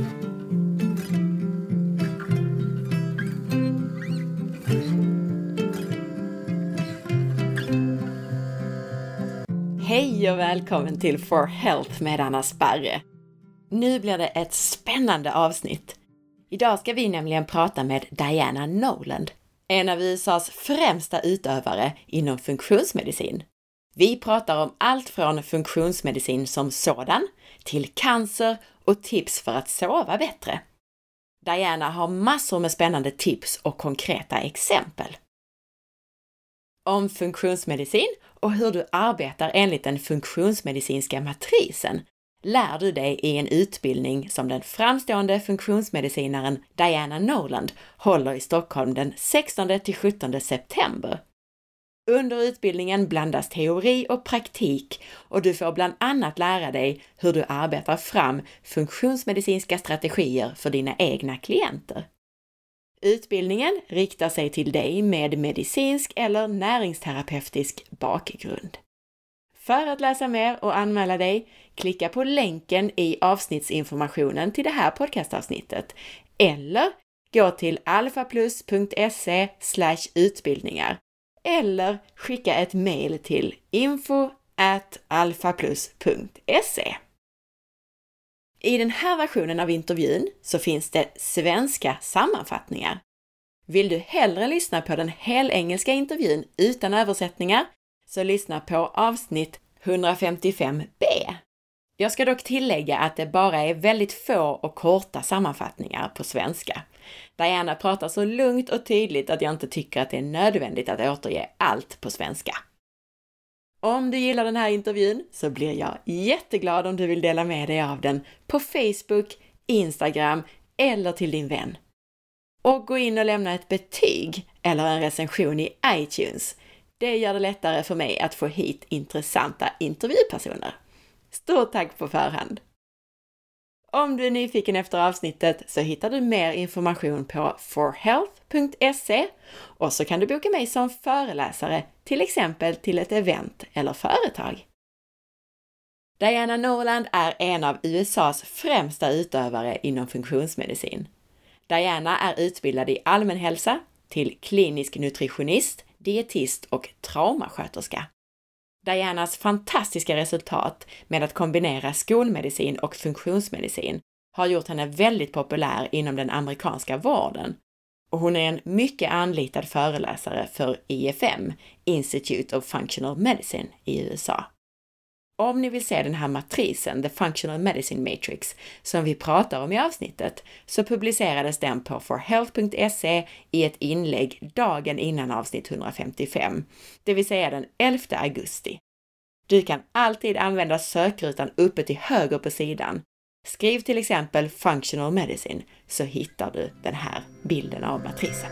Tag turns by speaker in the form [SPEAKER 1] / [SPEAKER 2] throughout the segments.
[SPEAKER 1] Hej och välkommen till For Health med Anna Sparre. Nu blir det ett spännande avsnitt. Idag ska vi nämligen prata med Diana Noland, en av USAs främsta utövare inom funktionsmedicin. Vi pratar om allt från funktionsmedicin som sådan till cancer och tips för att sova bättre. Diana har massor med spännande tips och konkreta exempel. Om funktionsmedicin och hur du arbetar enligt den funktionsmedicinska matrisen lär du dig i en utbildning som den framstående funktionsmedicinaren Diana Noland håller i Stockholm den 16 till 17 september. Under utbildningen blandas teori och praktik och du får bland annat lära dig hur du arbetar fram funktionsmedicinska strategier för dina egna klienter. Utbildningen riktar sig till dig med medicinsk eller näringsterapeutisk bakgrund. För att läsa mer och anmäla dig, klicka på länken i avsnittsinformationen till det här podcastavsnittet eller gå till alfaplus.se utbildningar eller skicka ett mejl till info alfaplus.se. I den här versionen av intervjun så finns det svenska sammanfattningar. Vill du hellre lyssna på den helengelska intervjun utan översättningar så lyssna på avsnitt 155b. Jag ska dock tillägga att det bara är väldigt få och korta sammanfattningar på svenska. Diana pratar så lugnt och tydligt att jag inte tycker att det är nödvändigt att återge allt på svenska. Om du gillar den här intervjun så blir jag jätteglad om du vill dela med dig av den på Facebook, Instagram eller till din vän. Och gå in och lämna ett betyg eller en recension i iTunes. Det gör det lättare för mig att få hit intressanta intervjupersoner. Stort tack på förhand! Om du är nyfiken efter avsnittet så hittar du mer information på forhealth.se och så kan du boka mig som föreläsare, till exempel till ett event eller företag. Diana Norland är en av USAs främsta utövare inom funktionsmedicin. Diana är utbildad i allmänhälsa till klinisk nutritionist, dietist och traumasköterska. Dianas fantastiska resultat med att kombinera skolmedicin och funktionsmedicin har gjort henne väldigt populär inom den amerikanska vården och hon är en mycket anlitad föreläsare för IFM, Institute of Functional Medicine i USA. Om ni vill se den här matrisen, The Functional Medicine Matrix, som vi pratar om i avsnittet, så publicerades den på forhealth.se i ett inlägg dagen innan avsnitt 155, det vill säga den 11 augusti. Du kan alltid använda sökrutan uppe till höger på sidan. Skriv till exempel Functional Medicine så hittar du den här bilden av matrisen.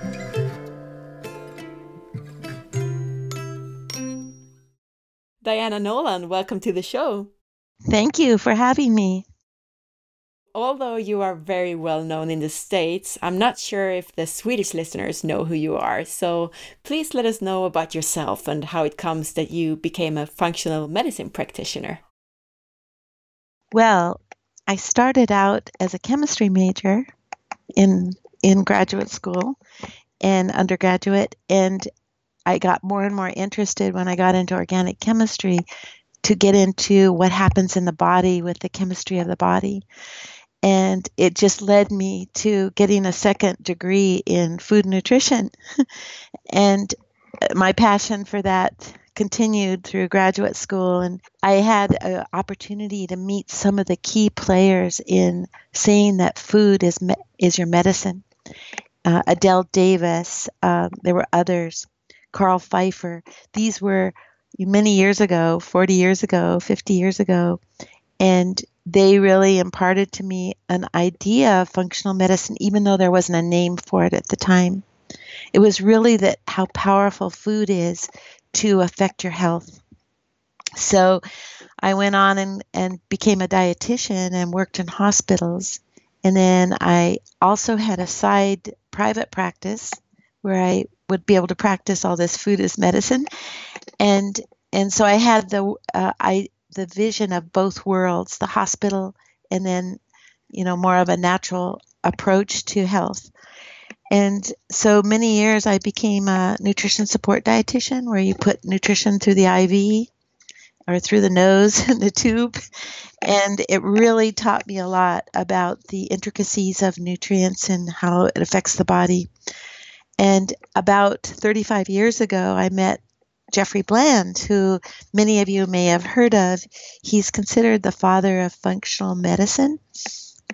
[SPEAKER 1] Diana Noland, welcome to the show.
[SPEAKER 2] Thank you for having me.
[SPEAKER 1] Although you are very well known in the States, I'm not sure if the Swedish listeners know who you are. So please let us know about yourself and how it comes that you became a functional medicine practitioner.
[SPEAKER 2] Well, I started out as a chemistry major in in graduate school and undergraduate and I got more and more interested when I got into organic chemistry to get into what happens in the body with the chemistry of the body. And it just led me to getting a second degree in food nutrition. and my passion for that continued through graduate school and i had an opportunity to meet some of the key players in saying that food is me- is your medicine uh, adelle davis um, there were others Carl Pfeiffer. These were many years ago, 40 years ago, 50 years ago, and they really imparted to me an idea of functional medicine, even though there wasn't a name for it at the time. It was really that how powerful food is to affect your health. So I went on and, and became a dietitian and worked in hospitals. And then I also had a side private practice where I would be able to practice all this food as medicine, and and so I had the uh, I the vision of both worlds, the hospital and then you know, more of a natural approach to health. And so many years I became a nutrition support dietitian where you put nutrition through the IV or through the nose and the tube. And it really taught me a lot about the intricacies of nutrients and how it affects the body. And about 35 years ago, I met Jeffrey Bland, who many of you may have heard of. He's considered the father of functional medicine.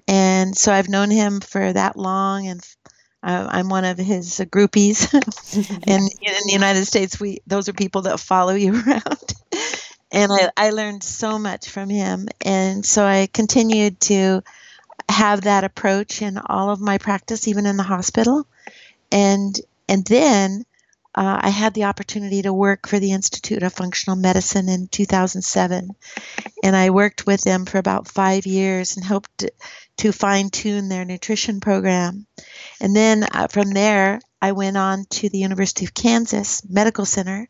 [SPEAKER 2] And so I've known him for that long, and uh, I'm one of his groupies. and in the United States, we those are people that follow you around. and I, I learned so much from him. And so I continued to have that approach in all of my practice, even in the hospital. And and then uh, I had the opportunity to work for the Institute of Functional Medicine in 2007. And I worked with them for about five years and helped to fine tune their nutrition program. And then uh, from there, I went on to the University of Kansas Medical Center,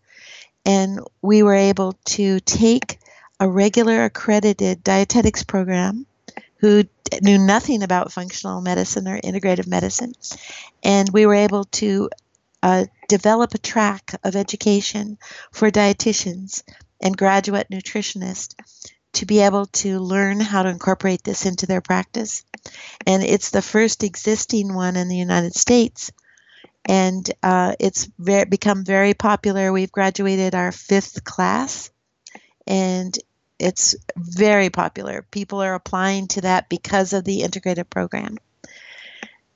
[SPEAKER 2] and we were able to take a regular accredited dietetics program who knew nothing about functional medicine or integrative medicine. And we were able to uh, develop a track of education for dietitians and graduate nutritionists to be able to learn how to incorporate this into their practice. And it's the first existing one in the United States. And uh, it's very, become very popular. We've graduated our fifth class, and it's very popular. People are applying to that because of the integrated program.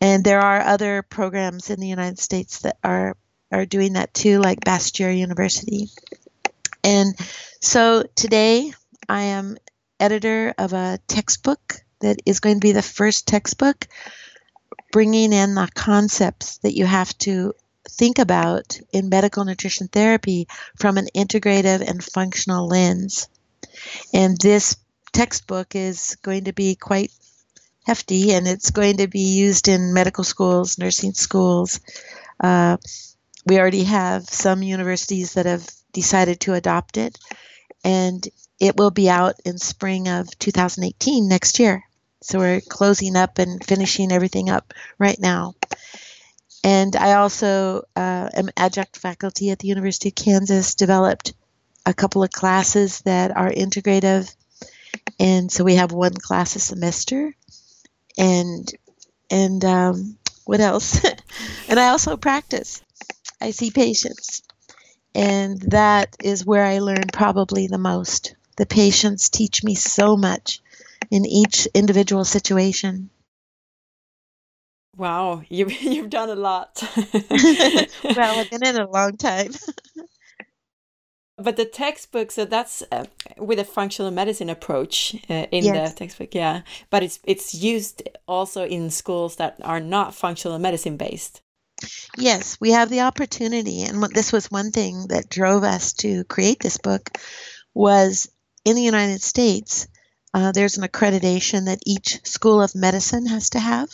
[SPEAKER 2] And there are other programs in the United States that are are doing that too, like Bastyr University. And so today I am editor of a textbook that is going to be the first textbook bringing in the concepts that you have to think about in medical nutrition therapy from an integrative and functional lens. And this textbook is going to be quite hefty and it's going to be used in medical schools, nursing schools. Uh, we already have some universities that have decided to adopt it, and it will be out in spring of 2018 next year. So we're closing up and finishing everything up right now. And I also uh, am adjunct faculty at the University of Kansas, developed a couple of classes that are integrative. And so we have one class a semester and and um, what else? and I also practice. I see patients, and that is where I learn probably the most. The patients teach me so much in each individual situation.
[SPEAKER 1] Wow, you've you've done a lot.
[SPEAKER 2] well, I've been in a long time.
[SPEAKER 1] But the textbook, so that's uh, with a functional medicine approach uh, in yes. the textbook, yeah. But it's it's used also in schools that are not functional medicine based.
[SPEAKER 2] Yes, we have the opportunity, and this was one thing that drove us to create this book. Was in the United States, uh, there's an accreditation that each school of medicine has to have,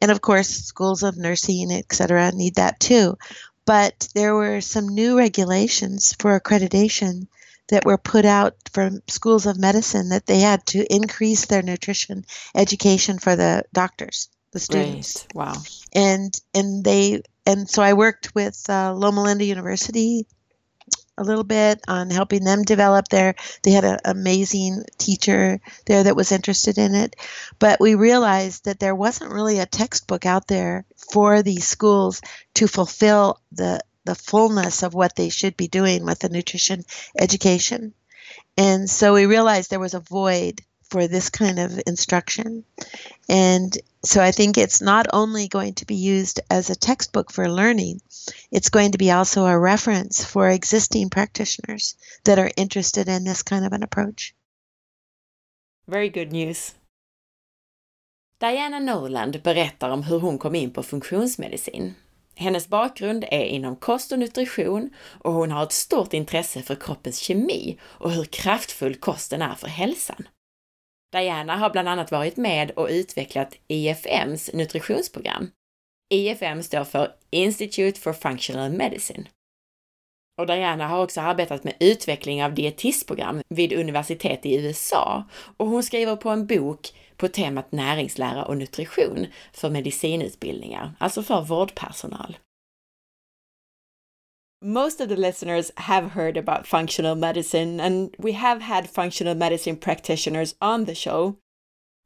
[SPEAKER 2] and of course, schools of nursing, etc., need that too but there were some new regulations for accreditation that were put out from schools of medicine that they had to increase their nutrition education for the doctors, the students.
[SPEAKER 1] Right. Wow.
[SPEAKER 2] And and they and so I worked with uh, Loma Linda University a little bit on helping them develop their they had an amazing teacher there that was interested in it. But we realized that there wasn't really a textbook out there for these schools to fulfill the the fullness of what they should be doing with the nutrition education. And so we realized there was a void for this kind of instruction and so I think it's not only going to be used as a textbook for learning, it's going to be also a reference for existing practitioners that are interested in this kind of an approach.
[SPEAKER 1] Very good news. Diana Noland berättar om hur hon kom in på funktionsmedicin. Hennes bakgrund är inom kost och nutrition och hon har ett stort intresse för kroppens kemi och hur kraftfull kosten är för hälsan. Diana har bland annat varit med och utvecklat IFMs nutritionsprogram. IFM står för Institute for Functional Medicine. Och Diana har också arbetat med utveckling av dietistprogram vid universitet i USA och hon skriver på en bok på temat näringslära och nutrition för medicinutbildningar, alltså för vårdpersonal. Most of the listeners have heard about functional medicine, and we have had functional medicine practitioners on the show.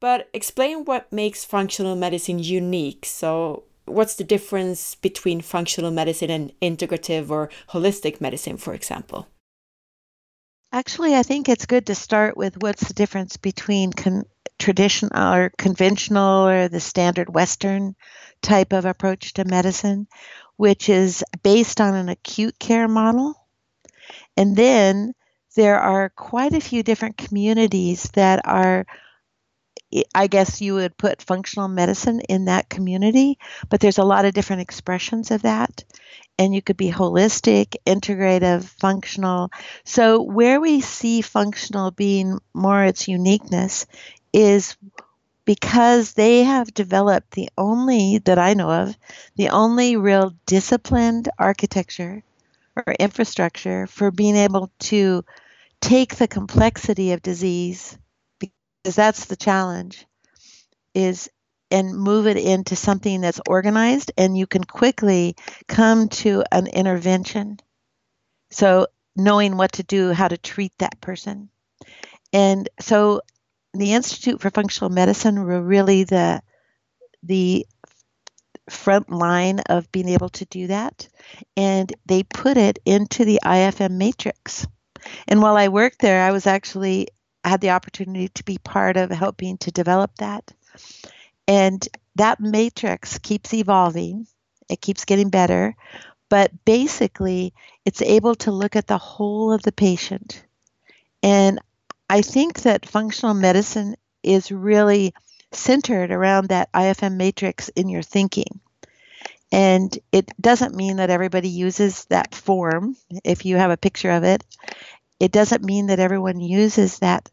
[SPEAKER 1] But explain what makes functional medicine unique. So, what's the difference between functional medicine and integrative or holistic medicine, for example?
[SPEAKER 2] Actually, I think it's good to start with what's the difference between con- traditional or conventional or the standard Western type of approach to medicine, which is based on an acute care model. And then there are quite a few different communities that are I guess you would put functional medicine in that community, but there's a lot of different expressions of that. And you could be holistic, integrative, functional. So, where we see functional being more its uniqueness is because they have developed the only, that I know of, the only real disciplined architecture or infrastructure for being able to take the complexity of disease because that's the challenge is and move it into something that's organized and you can quickly come to an intervention. So knowing what to do how to treat that person. And so the institute for functional medicine were really the the front line of being able to do that and they put it into the ifm matrix and while i worked there i was actually had the opportunity to be part of helping to develop that. And that matrix keeps evolving, it keeps getting better, but basically, it's able to look at the whole of the patient. And I think that functional medicine is really centered around that IFM matrix in your thinking. And it doesn't mean that everybody uses that form if you have a picture of it it doesn't mean that everyone uses that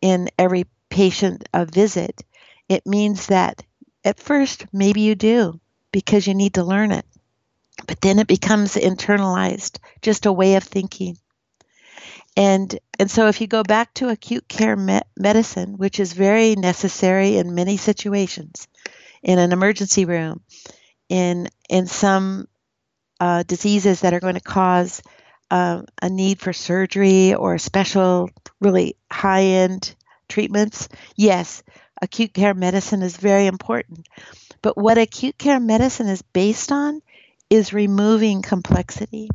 [SPEAKER 2] in every patient uh, visit. It means that at first, maybe you do because you need to learn it. But then it becomes internalized, just a way of thinking. And, and so if you go back to acute care me- medicine, which is very necessary in many situations, in an emergency room, in, in some uh, diseases that are going to cause uh, a need for surgery or special, really high end treatments, yes, acute care medicine is very important. But what acute care medicine is based on is removing complexity.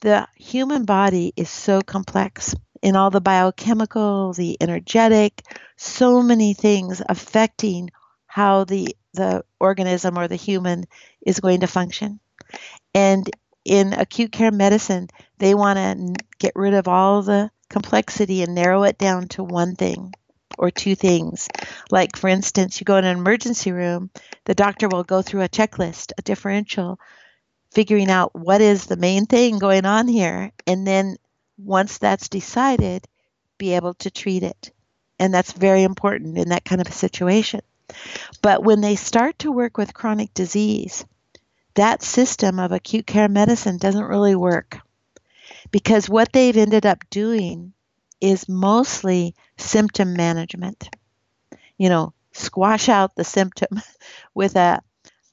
[SPEAKER 2] The human body is so complex in all the biochemical, the energetic, so many things affecting how the the organism or the human is going to function. And in acute care medicine, they want to get rid of all the complexity and narrow it down to one thing or two things. Like, for instance, you go in an emergency room, the doctor will go through a checklist, a differential, figuring out what is the main thing going on here. And then once that's decided, be able to treat it. And that's very important in that kind of a situation. But when they start to work with chronic disease, that system of acute care medicine doesn't really work because what they've ended up doing is mostly symptom management. You know, squash out the symptom with a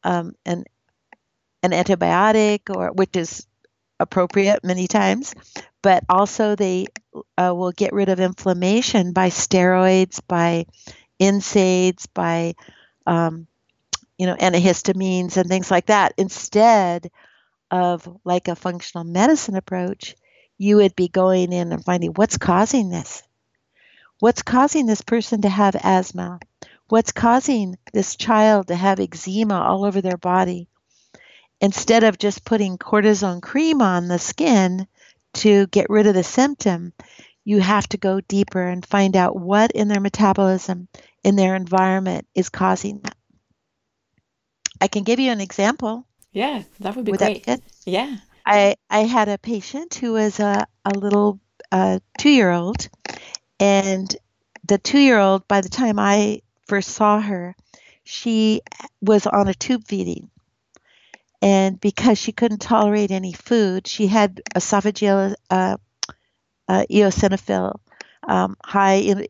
[SPEAKER 2] um, an an antibiotic, or which is appropriate many times, but also they uh, will get rid of inflammation by steroids, by NSAIDs, by um, you know, antihistamines and things like that. Instead of like a functional medicine approach, you would be going in and finding what's causing this. What's causing this person to have asthma? What's causing this child to have eczema all over their body? Instead of just putting cortisone cream on the skin to get rid of the symptom, you have to go deeper and find out what in their metabolism, in their environment, is causing that. I can give you an example.
[SPEAKER 1] Yeah, that would be
[SPEAKER 2] would
[SPEAKER 1] great.
[SPEAKER 2] That
[SPEAKER 1] yeah.
[SPEAKER 2] I, I had a patient who was a, a little uh, two year old, and the two year old, by the time I first saw her, she was on a tube feeding. And because she couldn't tolerate any food, she had esophageal uh, uh, eosinophil, um, high,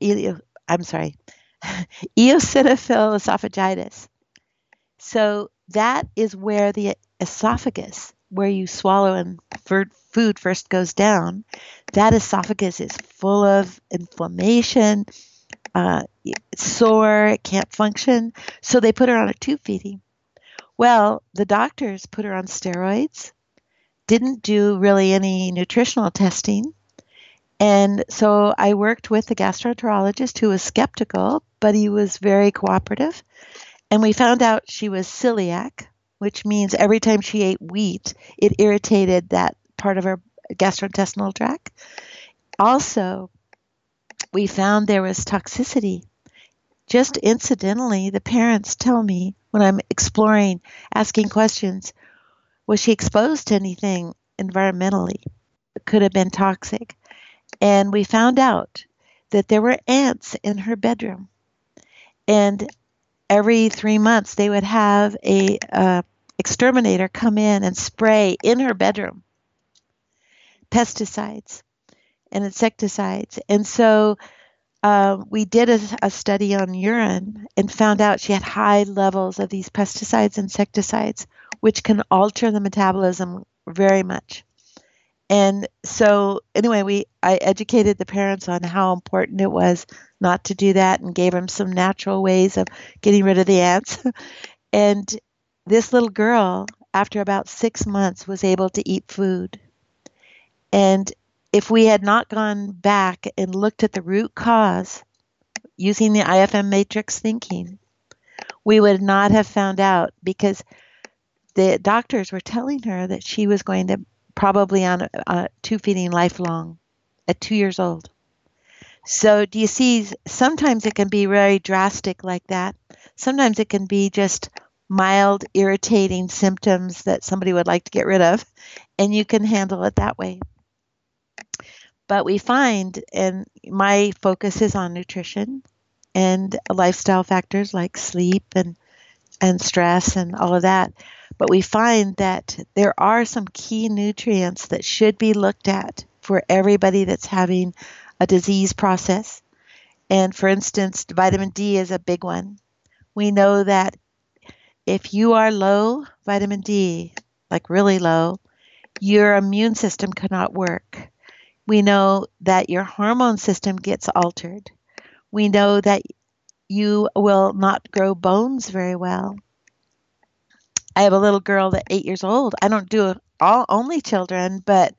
[SPEAKER 2] I'm sorry, eosinophil esophagitis. So that is where the esophagus, where you swallow and food first goes down, that esophagus is full of inflammation, uh, sore, it can't function. So they put her on a tube feeding. Well, the doctors put her on steroids, didn't do really any nutritional testing. And so I worked with the gastroenterologist who was skeptical, but he was very cooperative. And we found out she was celiac, which means every time she ate wheat, it irritated that part of her gastrointestinal tract. Also, we found there was toxicity. Just incidentally, the parents tell me when I'm exploring, asking questions, was she exposed to anything environmentally? It could have been toxic. And we found out that there were ants in her bedroom. And every three months, they would have a uh, exterminator come in and spray in her bedroom pesticides and insecticides. And so uh, we did a, a, study on urine and found out she had high levels of these pesticides, insecticides, which can alter the metabolism very much. And so, anyway, we I educated the parents on how important it was not to do that, and gave them some natural ways of getting rid of the ants. and this little girl, after about six months, was able to eat food. And if we had not gone back and looked at the root cause using the IFM matrix thinking, we would not have found out because the doctors were telling her that she was going to probably on uh, tube feeding lifelong at two years old. So, do you see? Sometimes it can be very drastic like that. Sometimes it can be just mild, irritating symptoms that somebody would like to get rid of, and you can handle it that way. But we find, and my focus is on nutrition and lifestyle factors like sleep and and stress and all of that. But we find that there are some key nutrients that should be looked at for everybody that's having a disease process. And for instance, vitamin D is a big one. We know that if you are low vitamin D, like really low, your immune system cannot work. We know that your hormone system gets altered. We know that you will not grow bones very well. I have a little girl that eight years old. I don't do all only children, but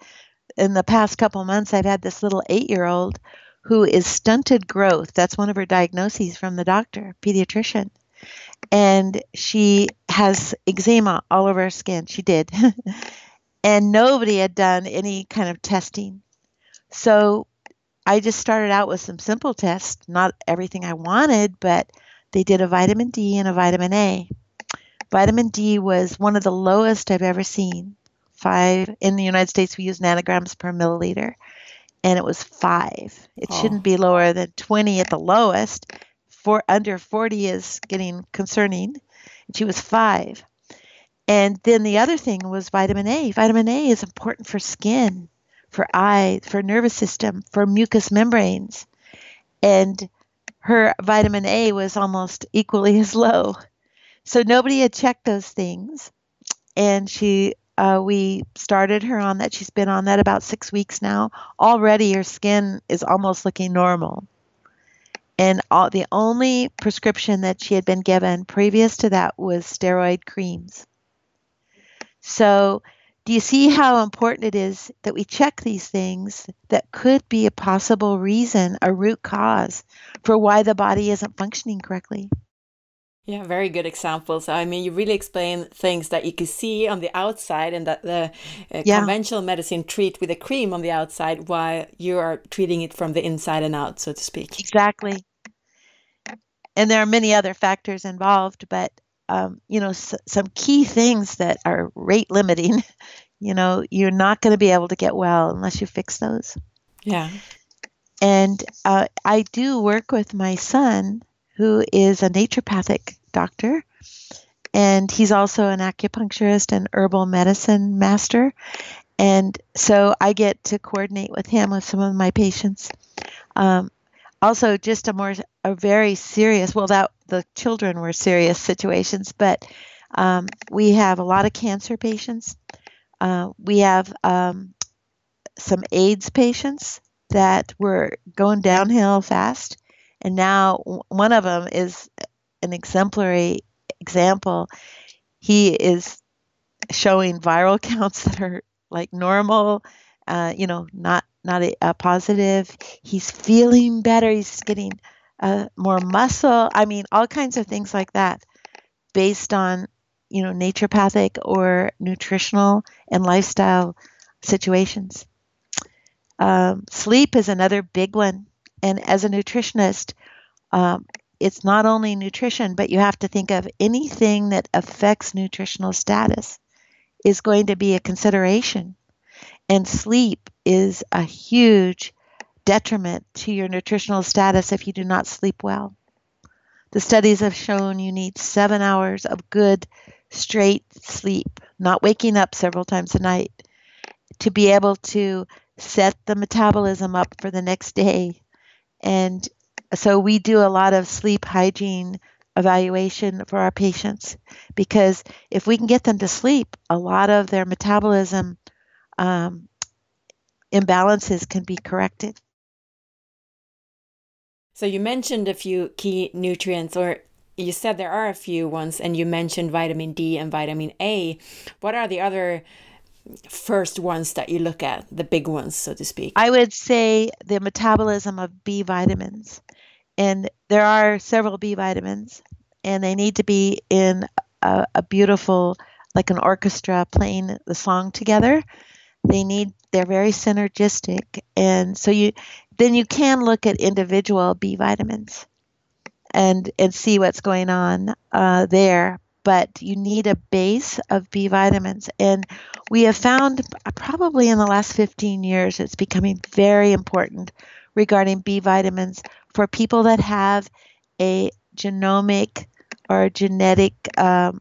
[SPEAKER 2] in the past couple months, I've had this little eight year old who is stunted growth. That's one of her diagnoses from the doctor, pediatrician. And she has eczema all over her skin. She did. and nobody had done any kind of testing. So I just started out with some simple tests, not everything I wanted, but they did a vitamin D and a vitamin A. Vitamin D was one of the lowest I've ever seen. Five in the United States, we use nanograms per milliliter, and it was five. It oh. shouldn't be lower than 20 at the lowest. For under 40 is getting concerning. And she was five. And then the other thing was vitamin A. Vitamin A is important for skin for eye, for nervous system, for mucous membranes. And her vitamin A was almost equally as low. So nobody had checked those things. And she, uh, we started her on that. She's been on that about six weeks now. Already her skin is almost looking normal. And all, the only prescription that she had been given previous to that was steroid creams. So do you see how important it is that we check these things that could be a possible reason, a root cause for why the body isn't functioning correctly?
[SPEAKER 1] Yeah, very good examples. I mean, you really explain things that you can see on the outside and that the uh, yeah. conventional medicine treat with a cream on the outside while you are treating it from the inside and out, so to speak.
[SPEAKER 2] Exactly. And there are many other factors involved, but um, you know, s- some key things that are rate limiting. You know, you're not going to be able to get well unless you fix those.
[SPEAKER 1] Yeah.
[SPEAKER 2] And uh, I do work with my son, who is a naturopathic doctor, and he's also an acupuncturist and herbal medicine master. And so I get to coordinate with him with some of my patients. Um, also just a more a very serious well that the children were serious situations but um, we have a lot of cancer patients. Uh, we have um, some aids patients that were going downhill fast and now one of them is an exemplary example. He is showing viral counts that are like normal uh, you know not not a, a positive. He's feeling better. He's getting uh, more muscle. I mean, all kinds of things like that based on, you know, naturopathic or nutritional and lifestyle situations. Um, sleep is another big one. And as a nutritionist, um, it's not only nutrition, but you have to think of anything that affects nutritional status is going to be a consideration. And sleep is a huge detriment to your nutritional status if you do not sleep well. The studies have shown you need seven hours of good, straight sleep, not waking up several times a night, to be able to set the metabolism up for the next day. And so we do a lot of sleep hygiene evaluation for our patients because if we can get them to sleep, a lot of their metabolism um, imbalances can be corrected.
[SPEAKER 1] So you mentioned a few key nutrients, or you said there are a few ones, and you mentioned vitamin D and vitamin A. What are the other first ones that you look at, the big ones, so to speak?
[SPEAKER 2] I would say the metabolism of B vitamins. And there are several B vitamins, and they need to be in a, a beautiful, like an orchestra playing the song together. They need they're very synergistic, and so you then you can look at individual B vitamins and and see what's going on uh, there. But you need a base of B vitamins, and we have found probably in the last 15 years it's becoming very important regarding B vitamins for people that have a genomic or genetic um,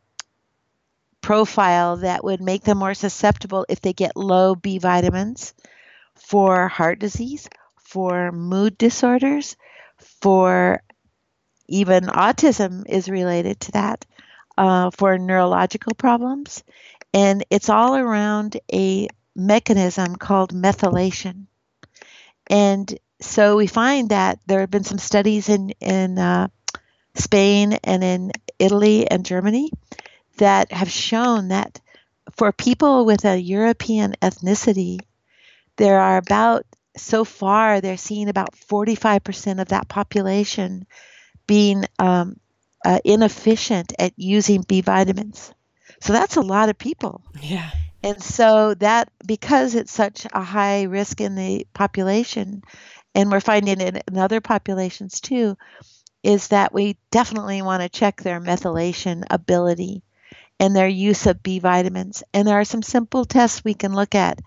[SPEAKER 2] profile that would make them more susceptible if they get low B vitamins for heart disease, for mood disorders, for even autism is related to that, uh, for neurological problems. And it's all around a mechanism called methylation. And so we find that there have been some studies in, in uh, Spain and in Italy and Germany that have shown that for people with a European ethnicity, there are about, so far, they're seeing about 45% of that population being um, uh, inefficient at using B vitamins. So that's a lot of people.
[SPEAKER 1] Yeah.
[SPEAKER 2] And so that, because it's such a high risk in the population, and we're finding it in other populations too, is that we definitely want to check their methylation ability and their use of B vitamins. And there are some simple tests we can look at,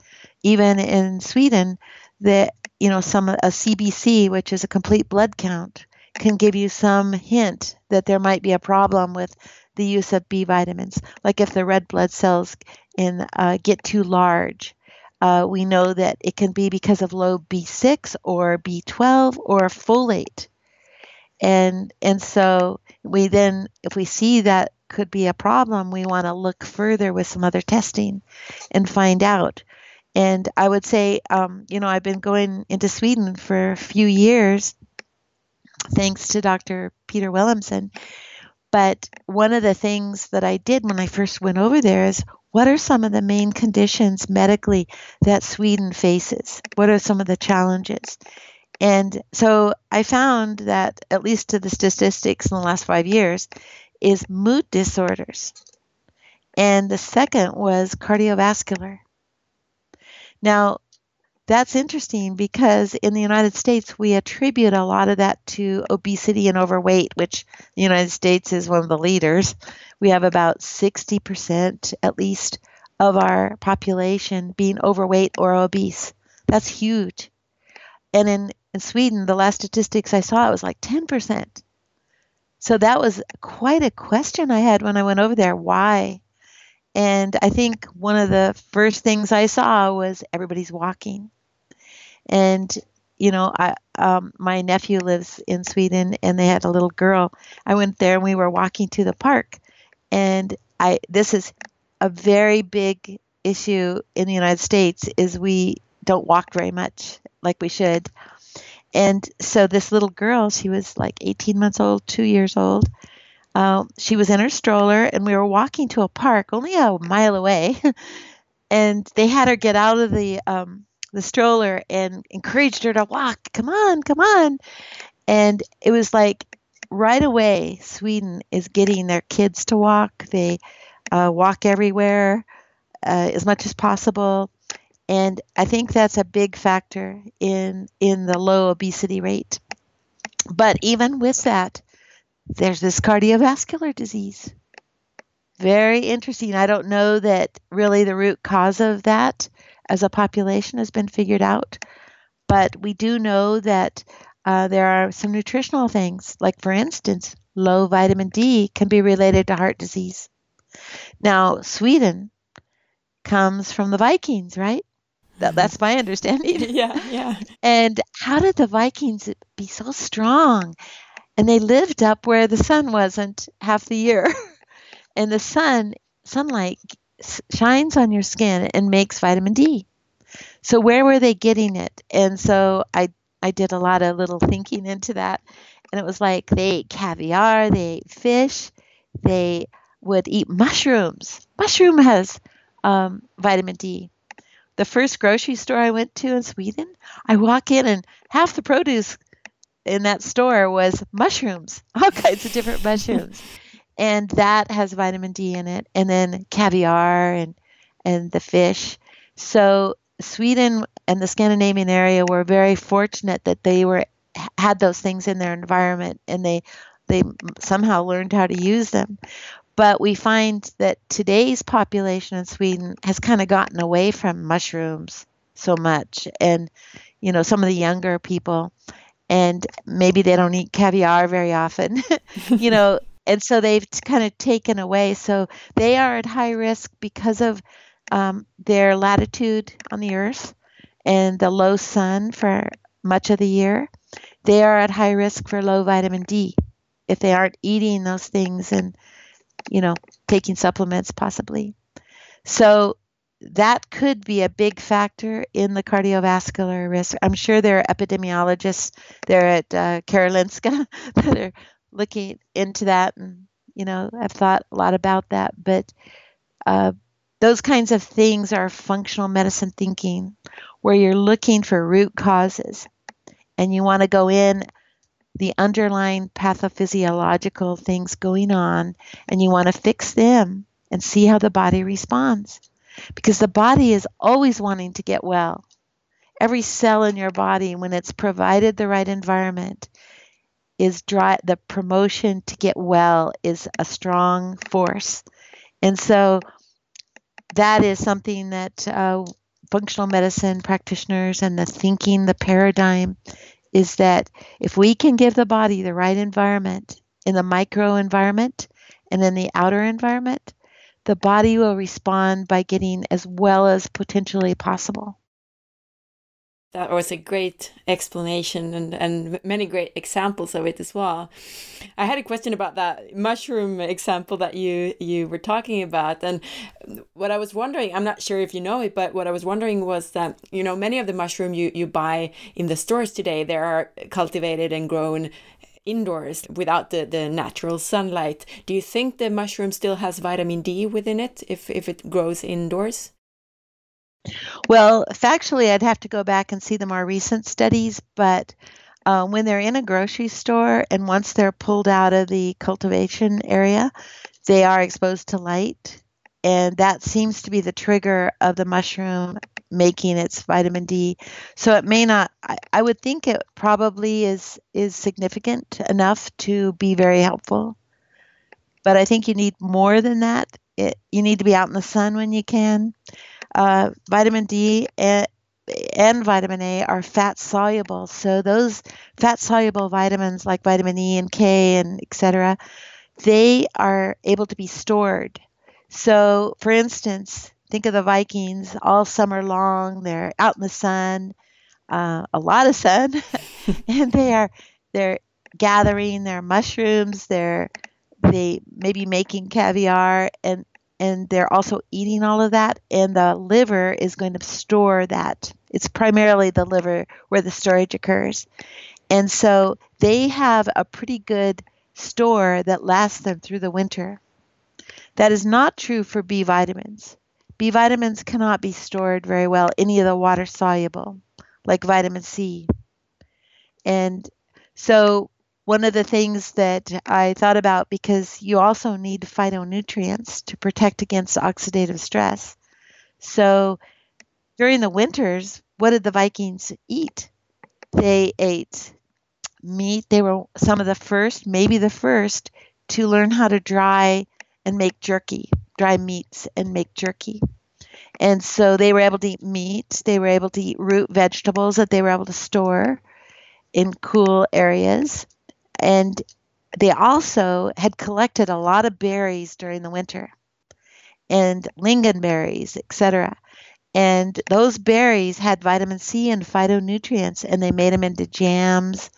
[SPEAKER 2] even in Sweden, that you know some a CBC, which is a complete blood count, can give you some hint that there might be a problem with the use of B vitamins. Like if the red blood cells in uh, get too large, uh, we know that it can be because of low B6 or B12 or folate. And and so we then, if we see that could be a problem, we want to look further with some other testing and find out. And I would say, um, you know, I've been going into Sweden for a few years, thanks to Dr. Peter Wilhelmsson. But one of the things that I did when I first went over there is what are some of the main conditions medically that Sweden faces? What are some of the challenges? And so I found that, at least to the statistics in the last five years, is mood disorders. And the second was cardiovascular. Now, that's interesting because in the United States, we attribute a lot of that to obesity and overweight, which the United States is one of the leaders. We have about 60% at least of our population being overweight or obese. That's huge. And in, in Sweden, the last statistics I saw, it was like 10%. So that was quite a question I had when I went over there. Why? And I think one of the first things I saw was everybody's walking. And you know, I um, my nephew lives in Sweden, and they had a little girl. I went there, and we were walking to the park, and I this is a very big issue in the United States is we don't walk very much like we should. And so this little girl, she was like 18 months old, two years old. Uh, she was in her stroller, and we were walking to a park only a mile away. and they had her get out of the um, the stroller and encouraged her to walk. Come on, come on. And it was like right away, Sweden is getting their kids to walk. They uh, walk everywhere uh, as much as possible. And I think that's a big factor in, in the low obesity rate. But even with that, there's this cardiovascular disease. Very interesting. I don't know that really the root cause of that as a population has been figured out, but we do know that uh, there are some nutritional things, like for instance, low vitamin D can be related to heart disease. Now, Sweden comes from the Vikings, right? That, that's my understanding.
[SPEAKER 1] yeah, yeah.
[SPEAKER 2] And how did the Vikings be so strong? And they lived up where the sun wasn't half the year. and the sun, sunlight shines on your skin and makes vitamin D. So where were they getting it? And so I I did a lot of little thinking into that. And it was like they ate caviar, they ate fish, they would eat mushrooms. Mushroom has um, vitamin D. The first grocery store I went to in Sweden, I walk in and half the produce in that store was mushrooms, all kinds of different mushrooms. and that has vitamin D in it. And then caviar and and the fish. So Sweden and the Scandinavian area were very fortunate that they were had those things in their environment and they they somehow learned how to use them. But we find that today's population in Sweden has kind of gotten away from mushrooms so much. And, you know, some of the younger people, and maybe they don't eat caviar very often, you know, and so they've kind of taken away. So they are at high risk because of um, their latitude on the earth and the low sun for much of the year. They are at high risk for low vitamin D if they aren't eating those things and you know, taking supplements possibly. So that could be a big factor in the cardiovascular risk. I'm sure there are epidemiologists there at uh, Karolinska that are looking into that and, you know, I've thought a lot about that. But uh, those kinds of things are functional medicine thinking where you're looking for root causes and you want to go in the underlying pathophysiological things going on and you want to fix them and see how the body responds. Because the body is always wanting to get well. Every cell in your body, when it's provided the right environment, is dry, the promotion to get well is a strong force. And so that is something that uh, functional medicine practitioners and the thinking, the paradigm is that if we can give the body the right environment in the micro environment and in the outer environment, the body will respond by getting as well as potentially possible.
[SPEAKER 1] That was a great explanation and, and many great examples of it as well. I had a question about that mushroom example that you you were talking about, and what I was wondering, I'm not sure if you know it, but what I was wondering was that you know many of the mushroom you you buy in the stores today, they are cultivated and grown indoors without the, the natural sunlight. Do you think the mushroom still has vitamin D within it if, if it grows indoors?
[SPEAKER 2] Well, factually, I'd have to go back and see the more recent studies, but uh, when they're in a grocery store and once they're pulled out of the cultivation area, they are exposed to light. And that seems to be the trigger of the mushroom making its vitamin D. So it may not. I, I would think it probably is is significant enough to be very helpful. But I think you need more than that. It, you need to be out in the sun when you can uh, vitamin D and, and vitamin A are fat soluble. So those fat soluble vitamins like vitamin E and K and etc. They are able to be stored. So, for instance, think of the Vikings all summer long. They're out in the sun. uh, a lot of sun, and they are they're gathering their mushrooms. They're they maybe making caviar and and they're also eating all of that and the liver is going to store that. It's primarily the liver where the storage occurs. And so they have a pretty good store that lasts them through the winter. That is not true for b vitamins. B vitamins cannot be stored very well. Any of the water soluble like vitamin c. And so one of the things that I thought about because you also need phytonutrients to protect against oxidative stress. So during the winters, what did the Vikings eat? They ate meat. They were some of the first, maybe the first, to learn how to dry and make jerky, dry meats and make jerky. And so they were able to eat meat. They were able to eat root vegetables that they were able to store in cool areas and they also had collected a lot of berries during the winter and lingonberries, etc. And those berries had vitamin C and phytonutrients, and they made them into jams,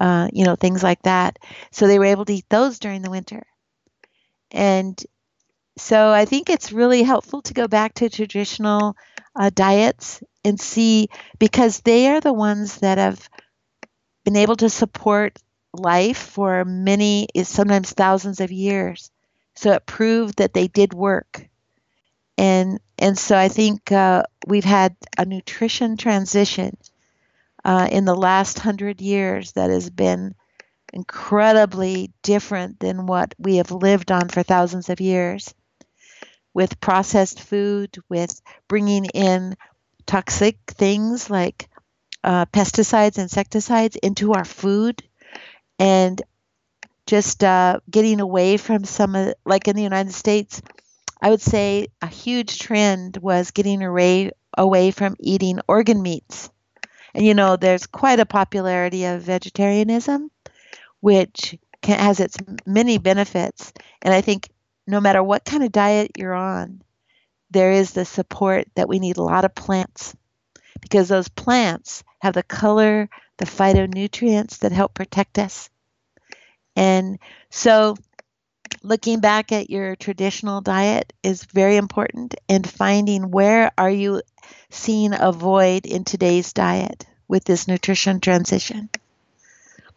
[SPEAKER 2] uh, you know, things like that. So they were able to eat those during the winter. And so I think it's really helpful to go back to traditional uh, diets and see because they are the ones that have been able to support life for many, is sometimes thousands of years. So it proved that they did work. And, and so I think uh, we've had a nutrition transition uh, in the last hundred years that has been incredibly different than what we have lived on for thousands of years with processed food, with bringing in toxic things like uh, pesticides, insecticides into our food and just uh, getting away from some of, like in the United States, I would say a huge trend was getting away away from eating organ meats. And you know, there's quite a popularity of vegetarianism, which can, has its many benefits. And I think no matter what kind of diet you're on, there is the support that we need a lot of plants because those plants have the color, the phytonutrients that help protect us. And so looking back at your traditional diet is very important and finding where are you seeing a void in today's diet with this nutrition transition.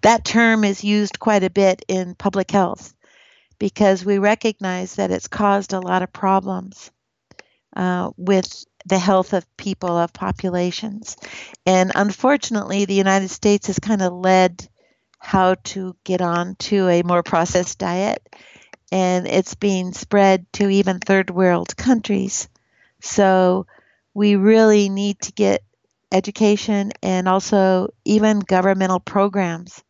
[SPEAKER 2] That term is used quite a bit in public health because we recognize that it's caused a lot of problems uh, with the health of people, of populations. And unfortunately, the United States has kind of led how to get on to a more processed diet, and it's being spread to even third world countries. So we really need to get education and also even governmental programs.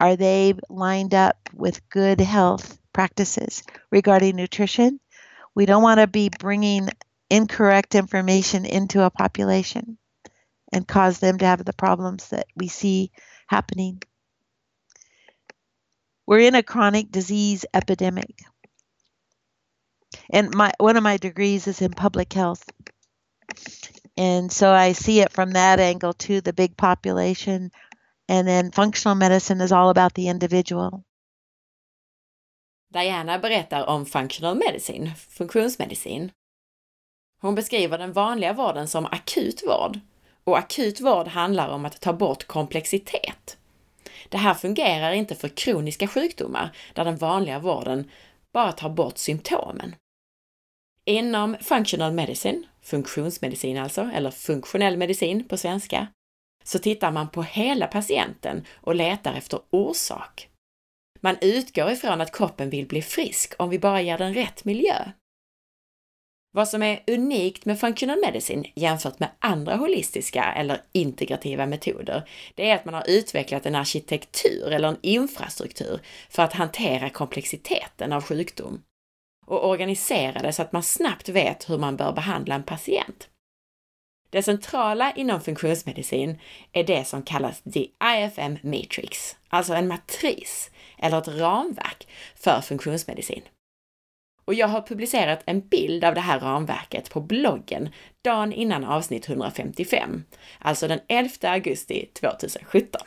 [SPEAKER 2] Are they lined up with good health practices regarding nutrition? We don't want to be bringing incorrect information into a population and cause them to have the problems that we see happening. We're in a chronic disease epidemic. And my one of my degrees is in public health. And so I see it from that angle too, the big population. And then functional medicine is all about the individual.
[SPEAKER 1] Diana berättar om functional medicine, funktionsmedicin. Hon beskriver den vanliga vården som akut vård och akut vård handlar om att ta bort komplexitet. Det här fungerar inte för kroniska sjukdomar där den vanliga vården bara tar bort symptomen. Inom functional medicine, funktionsmedicin alltså, eller funktionell medicin på svenska, så tittar man på hela patienten och letar efter orsak. Man utgår ifrån att kroppen vill bli frisk om vi bara ger den rätt miljö. Vad som är unikt med functional medicine jämfört med andra holistiska eller integrativa metoder, det är att man har utvecklat en arkitektur eller en infrastruktur för att hantera komplexiteten av sjukdom och organisera det så att man snabbt vet hur man bör behandla en patient. Det centrala inom funktionsmedicin är det som kallas the IFM Matrix, alltså en matris eller ett ramverk för funktionsmedicin. Och jag har publicerat en bild av det här ramverket på bloggen dagen innan avsnitt 155, alltså den 11 augusti 2017.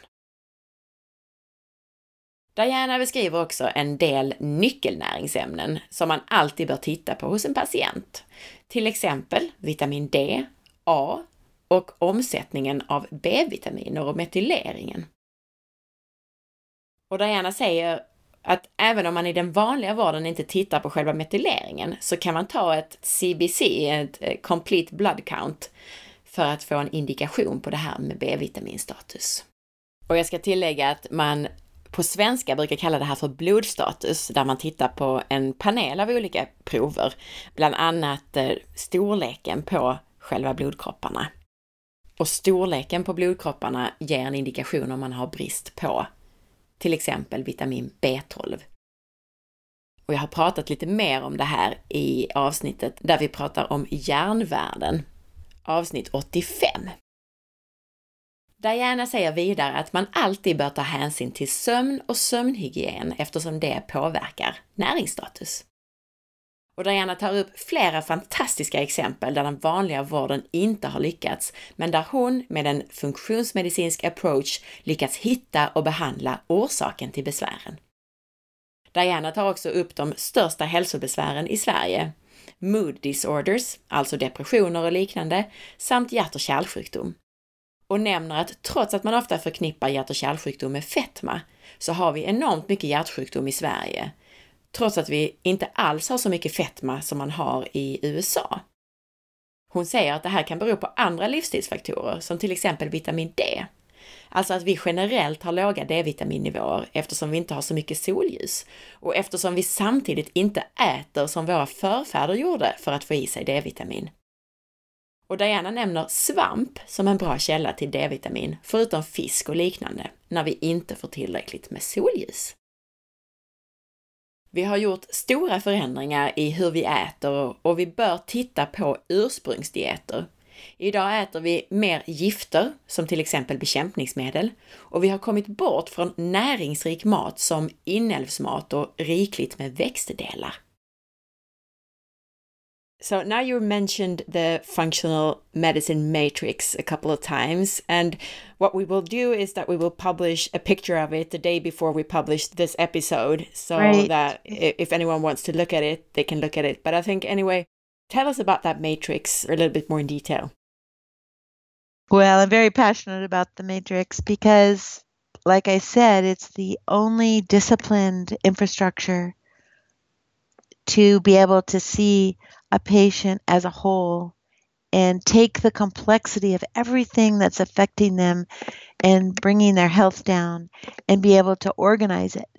[SPEAKER 1] Diana beskriver också en del nyckelnäringsämnen som man alltid bör titta på hos en patient. Till exempel vitamin D, A och omsättningen av B-vitaminer och metyleringen. Och Diana säger att även om man i den vanliga vården inte tittar på själva metyleringen så kan man ta ett CBC, ett eh, Complete Blood Count, för att få en indikation på det här med B-vitaminstatus. Och jag ska tillägga att man på svenska brukar kalla det här för blodstatus, där man tittar på en panel av olika prover, bland annat eh, storleken på själva blodkropparna. Och storleken på blodkropparna ger en indikation om man har brist på till exempel vitamin B12. Och jag har pratat lite mer om det här i avsnittet där vi pratar om järnvärden, avsnitt 85. Diana säger vidare att man alltid bör ta hänsyn till sömn och sömnhygien eftersom det påverkar näringsstatus. Och Diana tar upp flera fantastiska exempel där den vanliga vården inte har lyckats, men där hon med en funktionsmedicinsk approach lyckats hitta och behandla orsaken till besvären. Diana tar också upp de största hälsobesvären i Sverige, mood disorders, alltså depressioner och liknande, samt hjärt och kärlsjukdom. Och nämner att trots att man ofta förknippar hjärt och kärlsjukdom med fetma, så har vi enormt mycket hjärtsjukdom i Sverige, trots att vi inte alls har så mycket fetma som man har i USA. Hon säger att det här kan bero på andra livsstilsfaktorer som till exempel vitamin D. Alltså att vi generellt har låga D-vitaminnivåer eftersom vi inte har så mycket solljus och eftersom vi samtidigt inte äter som våra förfäder gjorde för att få i sig D-vitamin. Och Diana nämner svamp som en bra källa till D-vitamin, förutom fisk och liknande, när vi inte får tillräckligt med solljus. Vi har gjort stora förändringar i hur vi äter och vi bör titta på ursprungsdieter. Idag äter vi mer gifter, som till exempel bekämpningsmedel, och vi har kommit bort från näringsrik mat som inälvsmat och rikligt med växtdelar. So now you mentioned the functional medicine matrix a couple of times. And what we will do is that we will publish a picture of it the day before we publish this episode. So right. that if anyone wants to look at it, they can look at it. But I think, anyway, tell us about that matrix a little bit more in detail.
[SPEAKER 2] Well, I'm very passionate about the matrix because, like I said, it's the only disciplined infrastructure to be able to see a patient as a whole and take the complexity of everything that's affecting them and bringing their health down and be able to organize it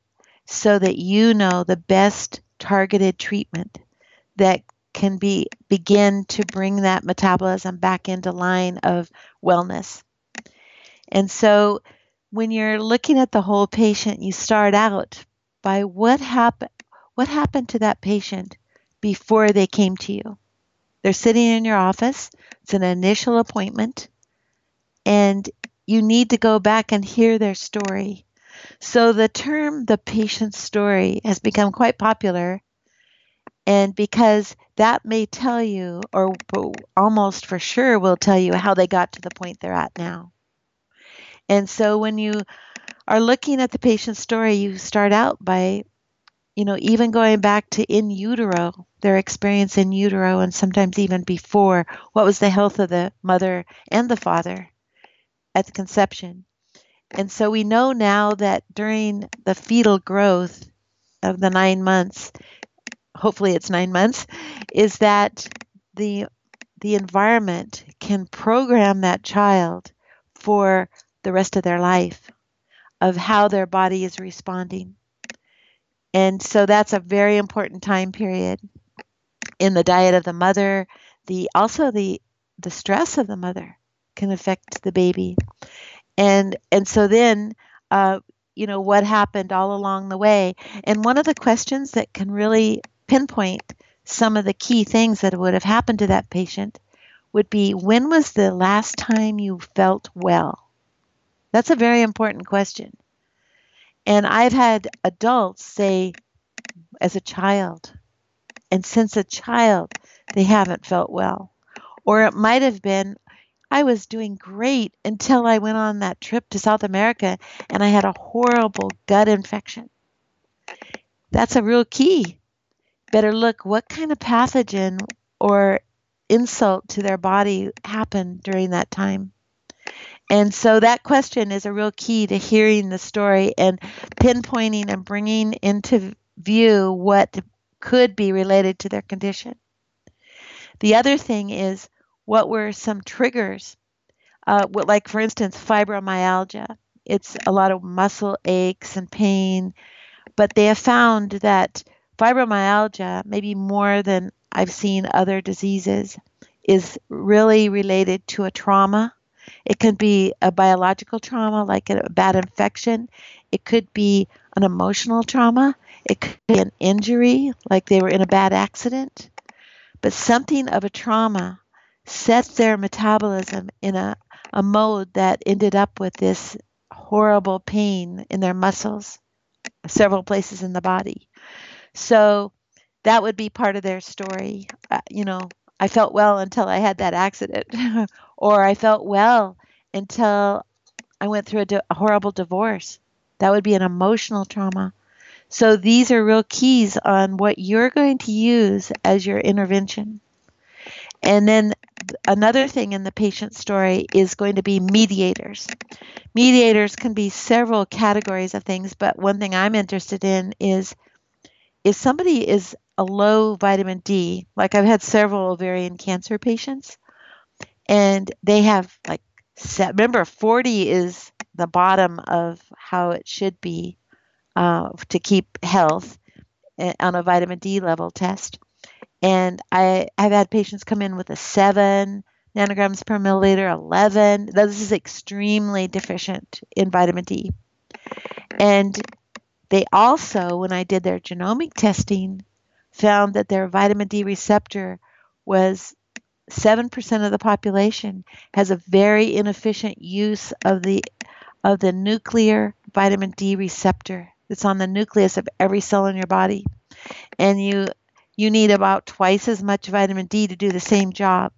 [SPEAKER 2] so that you know the best targeted treatment that can be begin to bring that metabolism back into line of wellness. And so when you're looking at the whole patient, you start out by what happened what happened to that patient before they came to you. They're sitting in your office, it's an initial appointment, and you need to go back and hear their story. So the term the patient's story has become quite popular. And because that may tell you, or almost for sure will tell you, how they got to the point they're at now. And so when you are looking at the patient's story, you start out by you know, even going back to in utero, their experience in utero, and sometimes even before, what was the health of the mother and the father at the conception? And so we know now that during the fetal growth of the nine months, hopefully it's nine months, is that the the environment can program that child for the rest of their life of how their body is responding. And so that's a very important time period in the diet of the mother. The also the the stress of the mother can affect the baby, and and so then uh, you know what happened all along the way. And one of the questions that can really pinpoint some of the key things that would have happened to that patient would be when was the last time you felt well? That's a very important question. And I've had adults say, as a child, and since a child, they haven't felt well. Or it might have been, I was doing great until I went on that trip to South America and I had a horrible gut infection. That's a real key. Better look what kind of pathogen or insult to their body happened during that time. And so that question is a real key to hearing the story and pinpointing and bringing into view what could be related to their condition. The other thing is what were some triggers? Uh, like, for instance, fibromyalgia. It's a lot of muscle aches and pain, but they have found that fibromyalgia, maybe more than I've seen other diseases, is really related to a trauma. It can be a biological trauma, like a bad infection. It could be an emotional trauma. It could be an injury, like they were in a bad accident. But something of a trauma set their metabolism in a, a mode that ended up with this horrible pain in their muscles, several places in the body. So that would be part of their story. Uh, you know, I felt well until I had that accident, or I felt well until I went through a, di- a horrible divorce. That would be an emotional trauma. So these are real keys on what you're going to use as your intervention. And then another thing in the patient story is going to be mediators. Mediators can be several categories of things, but one thing I'm interested in is if somebody is a low vitamin D, like I've had several ovarian cancer patients, and they have like, remember, 40 is the bottom of how it should be uh, to keep health eh, on a vitamin D level test. And I have had patients come in with a seven nanograms per milliliter, 11. This is extremely deficient in vitamin D. And they also, when I did their genomic testing, found that their vitamin D receptor was 7% of the population has a very inefficient use of the of the nuclear vitamin D receptor. It's on the nucleus of every cell in your body. And you you need about twice as much vitamin D to do the same job.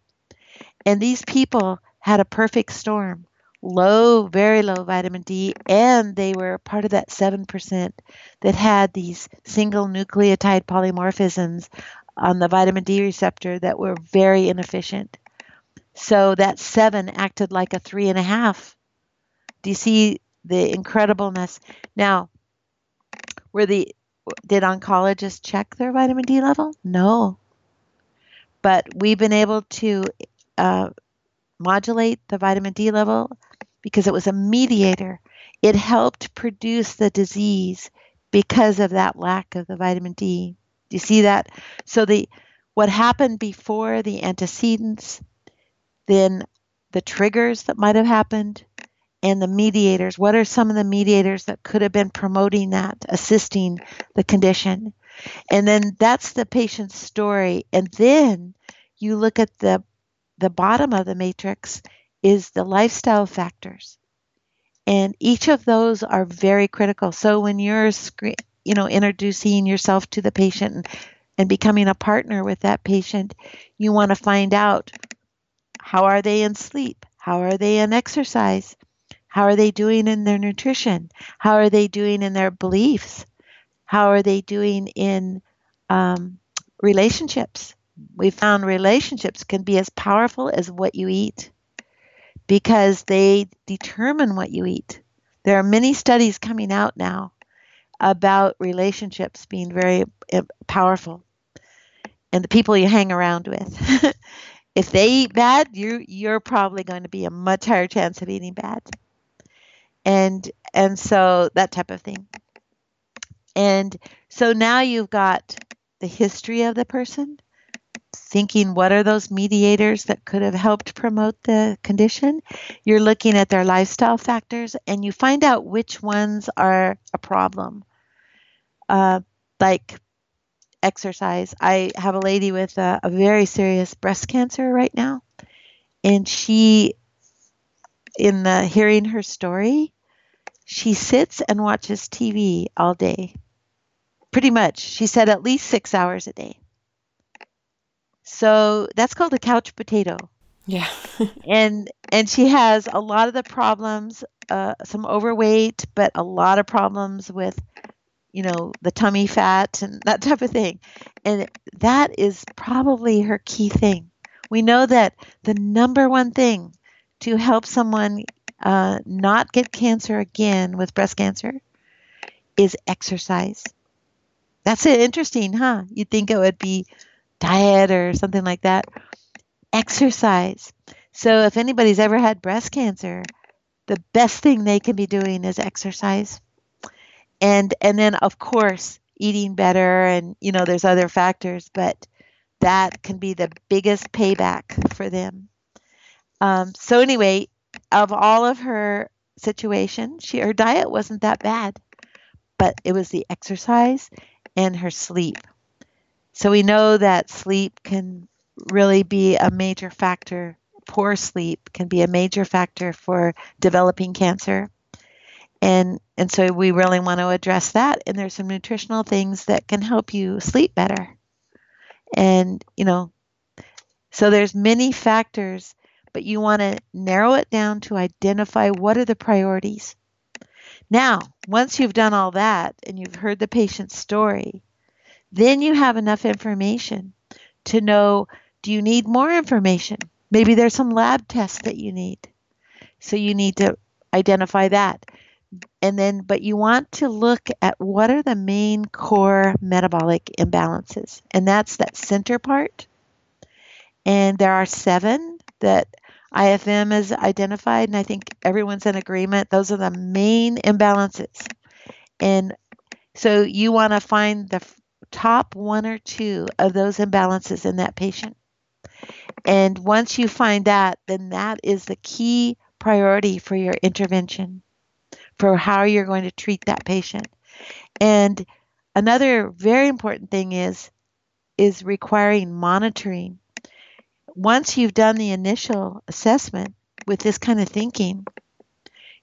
[SPEAKER 2] And these people had a perfect storm low, very low vitamin D, and they were part of that 7% that had these single nucleotide polymorphisms on the vitamin D receptor that were very inefficient. So that 7 acted like a 3.5. Do you see the incredibleness? Now, were the did oncologists check their vitamin D level? No. But we've been able to uh, modulate the vitamin D level because it was a mediator. It helped produce the disease because of that lack of the vitamin D. Do you see that? So the what happened before the antecedents, then the triggers that might have happened, and the mediators. What are some of the mediators that could have been promoting that, assisting the condition? And then that's the patient's story. And then you look at the the bottom of the matrix is the lifestyle factors. And each of those are very critical. So when you're you know introducing yourself to the patient and, and becoming a partner with that patient, you want to find out how are they in sleep? How are they in exercise? How are they doing in their nutrition? How are they doing in their beliefs? How are they doing in um, relationships? We found relationships can be as powerful as what you eat because they determine what you eat. There are many studies coming out now about relationships being very eh, powerful. And the people you hang around with. if they eat bad, you you're probably going to be a much higher chance of eating bad. And and so that type of thing. And so now you've got the history of the person thinking what are those mediators that could have helped promote the condition you're looking at their lifestyle factors and you find out which ones are a problem uh, like exercise i have a lady with a, a very serious breast cancer right now and she in the hearing her story she sits and watches TV all day. Pretty much. She said at least six hours a day. So that's called a couch potato.
[SPEAKER 1] Yeah.
[SPEAKER 2] and and she has a lot of the problems, uh, some overweight, but a lot of problems with, you know, the tummy fat and that type of thing. And that is probably her key thing. We know that the number one thing to help someone uh, not get cancer again with breast cancer is exercise. That's interesting, huh? You'd think it would be diet or something like that. Exercise. So if anybody's ever had breast cancer, the best thing they can be doing is exercise. And and then of course eating better and you know there's other factors, but that can be the biggest payback for them. Um, so anyway, of all of her situation, she her diet wasn't that bad, but it was the exercise and her sleep. So we know that sleep can really be a major factor. Poor sleep can be a major factor for developing cancer. And and so we really want to address that and there's some nutritional things that can help you sleep better. And you know, so there's many factors, but you want to narrow it down to identify what are the priorities. Now, once you've done all that and you've heard the patient's story, then you have enough information to know do you need more information? Maybe there's some lab tests that you need. So you need to identify that. And then, but you want to look at what are the main core metabolic imbalances. And that's that center part. And there are seven that IFM has identified. And I think everyone's in agreement. Those are the main imbalances. And so you want to find the top one or two of those imbalances in that patient. And once you find that, then that is the key priority for your intervention, for how you're going to treat that patient. And another very important thing is is requiring monitoring. Once you've done the initial assessment with this kind of thinking,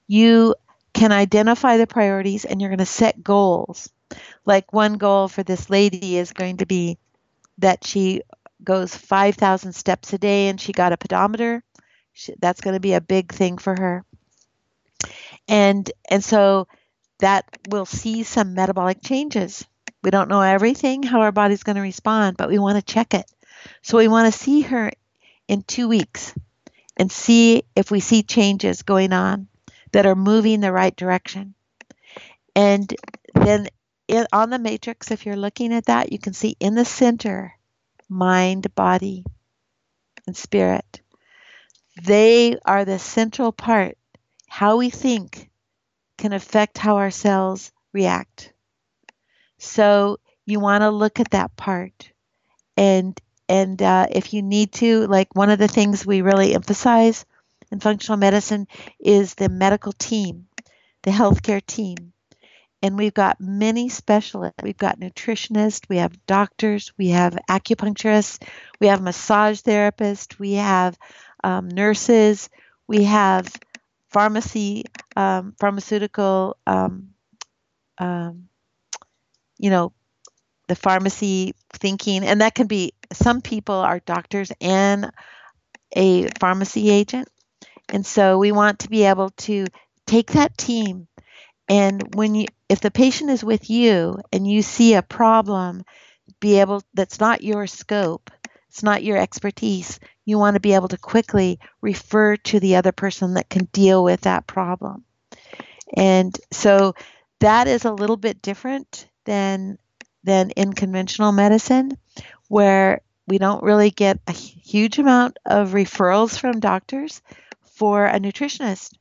[SPEAKER 2] you can identify the priorities and you're going to set goals like one goal for this lady is going to be that she goes 5,000 steps a day and she got a pedometer. She, that's going to be a big thing for her. And and so that will see some metabolic changes. We don't know everything how our body's going to respond, but we want to check it. So we want to see her in 2 weeks and see if we see changes going on that are moving the right direction. And then on the matrix, if you're looking at that, you can see in the center mind, body, and spirit. They are the central part. How we think can affect how our cells react. So you want to look at that part, and and uh, if you need to, like one of the things we really emphasize in functional medicine is the medical team, the healthcare team and we've got many specialists. We've got nutritionists, we have doctors, we have acupuncturists, we have massage therapists, we have um, nurses, we have pharmacy, um, pharmaceutical, um, um you know, the pharmacy thinking, and that can be some people are doctors and a pharmacy agent. And so we want to be able to take that team and when you if the patient is with you and you see a problem be able that's not your scope it's not your expertise you want to be able to quickly refer to the other person that can deal with that problem. And so that is a little bit different than than in conventional medicine where we don't really get a huge amount of referrals from doctors for a nutritionist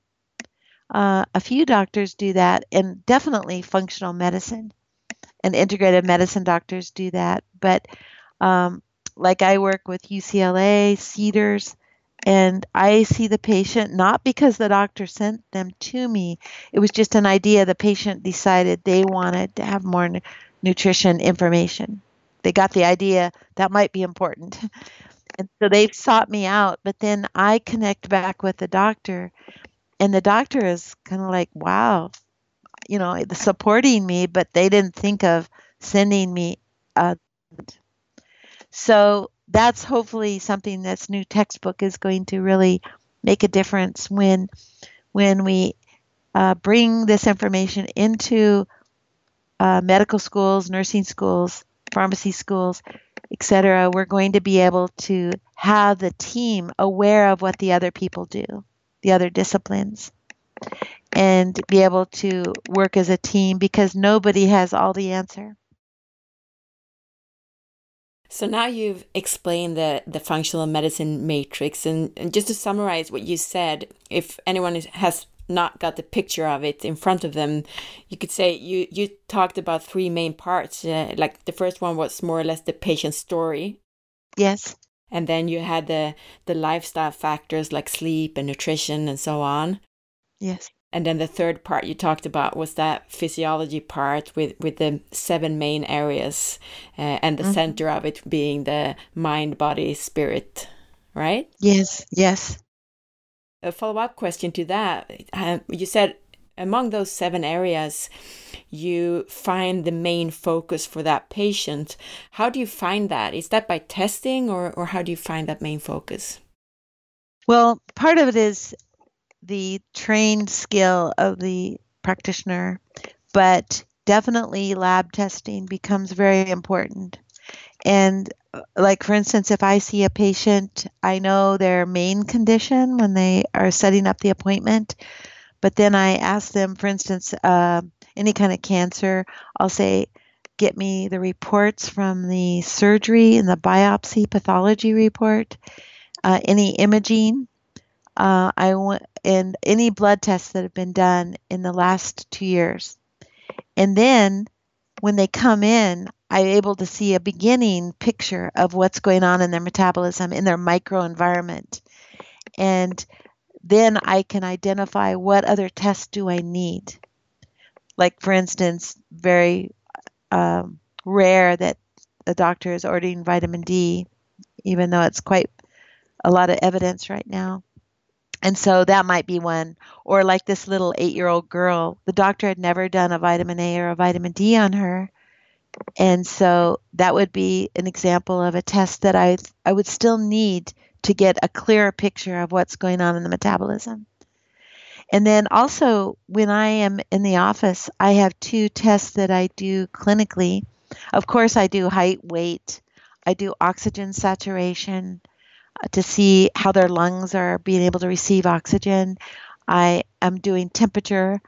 [SPEAKER 2] uh, a few doctors do that, and definitely functional medicine and integrative medicine doctors do that. But um, like I work with UCLA, Cedars, and I see the patient not because the doctor sent them to me. It was just an idea. The patient decided they wanted to have more n- nutrition information. They got the idea that might be important. And so they've sought me out, but then I connect back with the doctor and the doctor is kind of like, wow, you know, supporting me, but they didn't think of sending me. Uh, so that's hopefully something that's new textbook is going to really make a difference when when we uh, bring this information into uh, medical schools, nursing schools, pharmacy schools, etc. We're going to be able to have the team aware of what the other people do, the other disciplines, and be able to work as a team because nobody has all the answer.
[SPEAKER 1] So now you've explained the, the functional medicine matrix, and, and just to summarize what you said, if anyone is, has not got the picture of it in front of them, you could say you you talked about three main parts. Uh, like the first one was more or less the patient story.
[SPEAKER 2] Yes.
[SPEAKER 1] And then you had the the lifestyle factors like sleep and nutrition and so on.
[SPEAKER 2] Yes.
[SPEAKER 1] And then the third part you talked about was that physiology part with, with the seven main areas uh, and the mm-hmm. center of it being the mind, body, spirit, right?
[SPEAKER 2] Yes, yes.
[SPEAKER 1] A follow up question to that uh, you said among those seven areas, you find the main focus for that patient. How do you find that? Is that by testing or, or how do you find that main focus?
[SPEAKER 2] Well, part of it is the trained skill of the practitioner, but definitely lab testing becomes very important. And uh, like for instance, if I see a patient, I know their main condition when they are setting up the appointment, but then I ask them, for instance, uh, any kind of cancer, I'll say, get me the reports from the surgery and the biopsy pathology report, uh, any imaging, uh, I want and any blood tests that have been done in the last two years. And then when they come in, I'm able to see a beginning picture of what's going on in their metabolism, in their microenvironment. And then I can identify what other tests do I need. Like, for instance, very um, rare that a doctor is ordering vitamin D, even though it's quite a lot of evidence right now. And so that might be one. Or like this little eight year old girl, the doctor had never done a vitamin A or a vitamin D on her. And so that would be an example of a test that I, I would still need to get a clearer picture of what's going on in the metabolism. And then also, when I am in the office, I have two tests that I do clinically. Of course, I do height, weight, I do oxygen saturation, uh, to see how their lungs are being able to receive oxygen. I am doing temperature,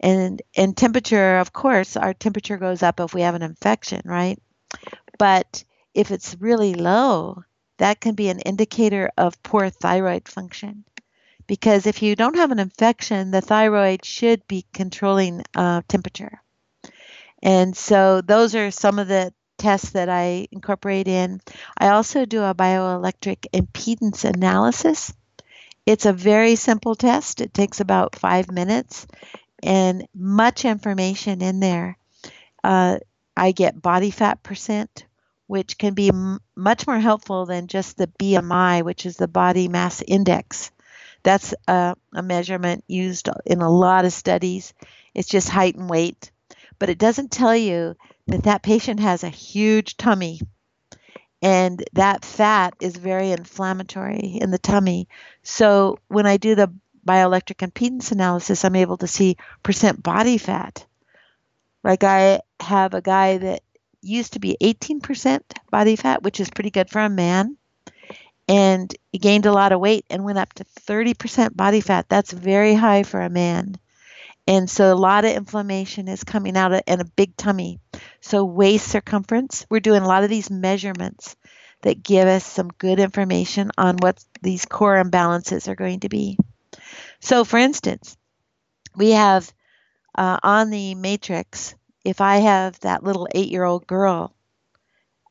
[SPEAKER 2] and and temperature, of course, our temperature goes up if we have an infection, right? But if it's really low, that can be an indicator of poor thyroid function. Because if you don't have an infection, the thyroid should be controlling uh, temperature. And so those are some of the tests that I incorporate in. I also do a bioelectric impedance analysis. It's a very simple test. It takes about five minutes and much information in there. Uh, I get body fat percent, which can be m- much more helpful than just the BMI, which is the body mass index. That's a, a measurement used in a lot of studies. It's just height and weight, but it doesn't tell you that that patient has a huge tummy and that fat is very inflammatory in the tummy. So when I do the bioelectric impedance analysis, I'm able to see percent body fat. Like I have a guy that used to be 18% body fat, which is pretty good for a man, and he gained a lot of weight and went up to 30% body fat. That's very high for a man. And so a lot of inflammation is coming out and a big tummy. So waist circumference, we're doing a lot of these measurements that give us some good information on what these core imbalances are going to be. So for instance, we have uh, on the matrix, if I have that little eight-year-old girl,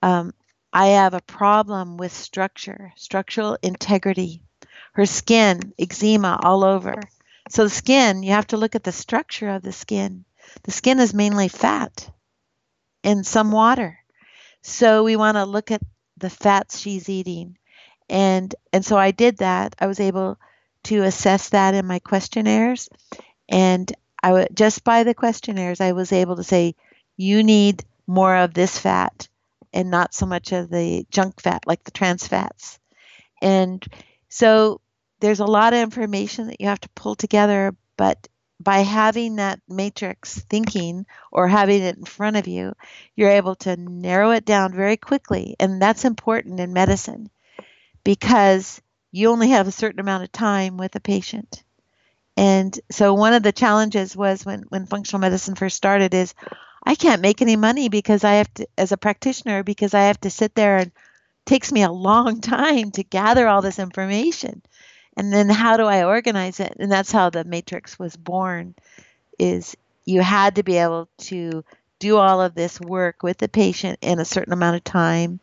[SPEAKER 2] um, I have a problem with structure, structural integrity. Her skin, eczema all over so the skin, you have to look at the structure of the skin. The skin is mainly fat and some water. So we want to look at the fats she's eating. And and so I did that. I was able to assess that in my questionnaires and I w- just by the questionnaires I was able to say you need more of this fat and not so much of the junk fat like the trans fats. And so there's a lot of information that you have to pull together, but by having that matrix thinking or having it in front of you, you're able to narrow it down very quickly. And that's important in medicine because you only have a certain amount of time with a patient. And so one of the challenges was when, when functional medicine first started is I can't make any money because I have to as a practitioner because I have to sit there and takes me a long time to gather all this information. And then how do I organize it? And that's how the matrix was born is you had to be able to do all of this work with the patient in a certain amount of time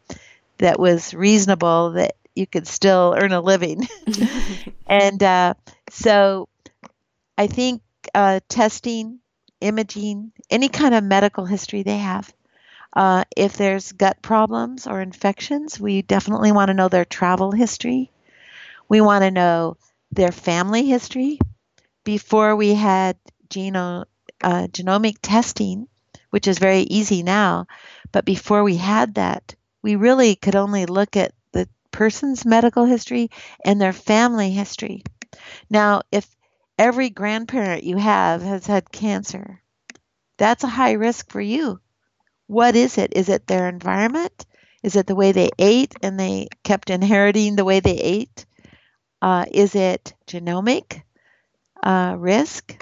[SPEAKER 2] that was reasonable that you could still earn a living. and uh, so I think uh, testing, imaging, any kind of medical history they have. Uh, if there's gut problems or infections, we definitely want to know their travel history. We want to know their family history. Before we had geno, uh, genomic testing, which is very easy now, but before we had that, we really could only look at the person's medical history and their family history. Now, if every grandparent you have has had cancer. That's a high risk for you. What is it? Is it their environment? Is it the way they ate and they kept inheriting the way they ate? Uh, is it genomic uh, risk?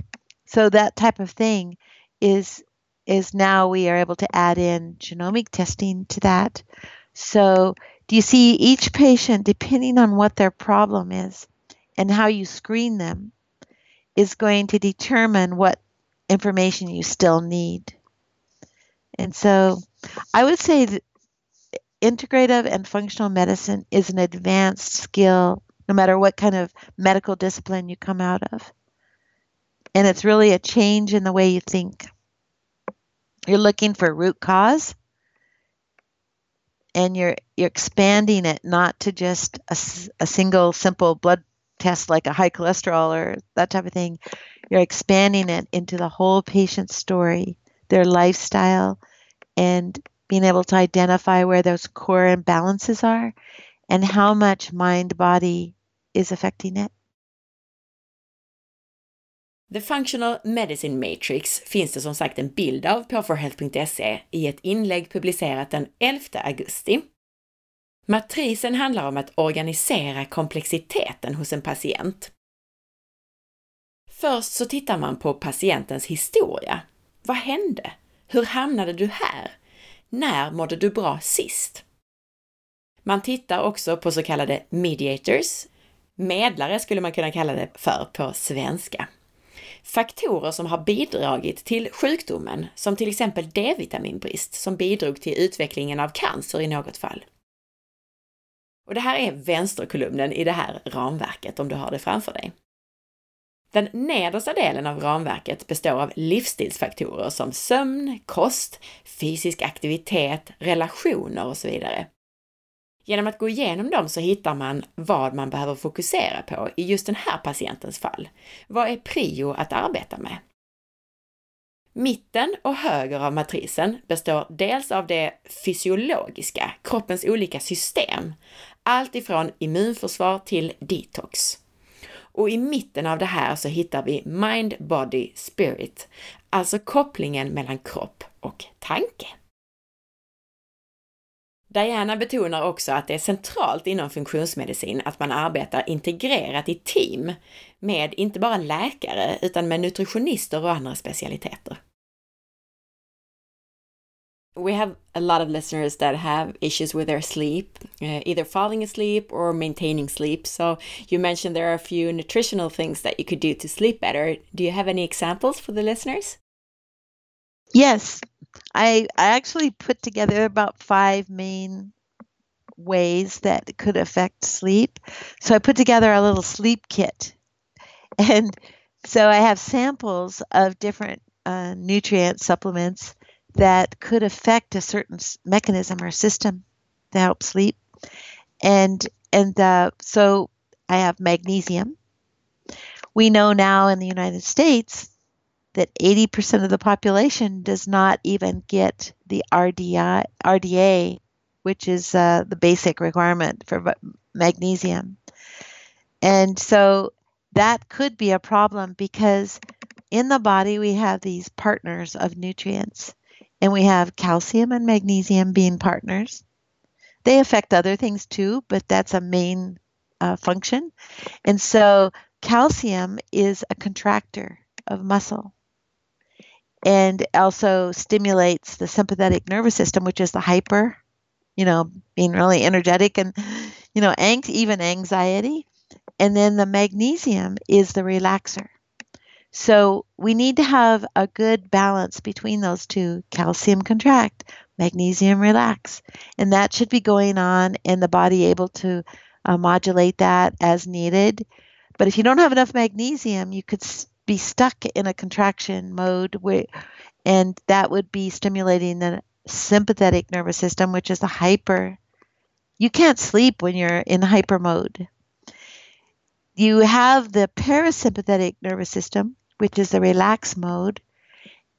[SPEAKER 2] So that type of thing is is now we are able to add in genomic testing to that. So do you see each patient, depending on what their problem is and how you screen them, is going to determine what information you still need. And so I would say that integrative and functional medicine is an advanced skill no matter what kind of medical discipline you come out of. And it's really a change in the way you think. You're looking for root cause and you're you're expanding it not to just a, a single simple blood test like a high cholesterol or that type of thing, you're expanding it into the whole patient's story, their lifestyle, and being able to identify where those core imbalances are and how much mind body is affecting it.
[SPEAKER 1] The Functional Medicine Matrix finns det som sagt en bild av på forhealth.se i ett inlägg publicerat den 11 augusti. Matrisen handlar om att organisera komplexiteten hos en patient. Först så tittar man på patientens historia. Vad hände? Hur hamnade du här? När mådde du bra sist? Man tittar också på så kallade mediators, medlare skulle man kunna kalla det för på svenska. Faktorer som har bidragit till sjukdomen, som till exempel D-vitaminbrist som bidrog till utvecklingen av cancer i något fall. Och det här är vänsterkolumnen i det här ramverket om du har det framför dig. Den nedersta delen av ramverket består av livsstilsfaktorer som sömn, kost, fysisk aktivitet, relationer och så vidare. Genom att gå igenom dem så hittar man vad man behöver fokusera på i just den här patientens fall. Vad är prio att arbeta med? Mitten och höger av matrisen består dels av det fysiologiska, kroppens olika system, allt ifrån immunförsvar till detox. Och i mitten av det här så hittar vi mind, body, spirit, alltså kopplingen mellan kropp och tanke. Diana betonar också att det är centralt inom funktionsmedicin att man arbetar integrerat i team med inte bara läkare utan med nutritionister och andra specialiteter. We have a lot of listeners that have issues with their sleep, uh, either falling asleep or maintaining sleep. So, you mentioned there are a few nutritional things that you could do to sleep better. Do you have any examples for the listeners?
[SPEAKER 2] Yes, I, I actually put together about five main ways that could affect sleep. So, I put together a little sleep kit. And so, I have samples of different uh, nutrient supplements that could affect a certain mechanism or system to help sleep. And and uh, so I have magnesium. We know now in the United States that 80% of the population does not even get the RDI, RDA which is uh, the basic requirement for magnesium. And so that could be a problem because in the body we have these partners of nutrients, and we have calcium and magnesium being partners. They affect other things too, but that's a main uh, function. And so calcium is a contractor of muscle and also stimulates the sympathetic nervous system, which is the hyper, you know, being really energetic and, you know, ang- even anxiety. And then the magnesium is the relaxer. So we need to have a good balance between those two calcium contract, magnesium relax. And that should be going on, and the body able to uh, modulate that as needed. But if you don't have enough magnesium, you could be stuck in a contraction mode where, and that would be stimulating the sympathetic nervous system, which is the hyper. You can't sleep when you're in hyper mode. You have the parasympathetic nervous system, which is the relax mode,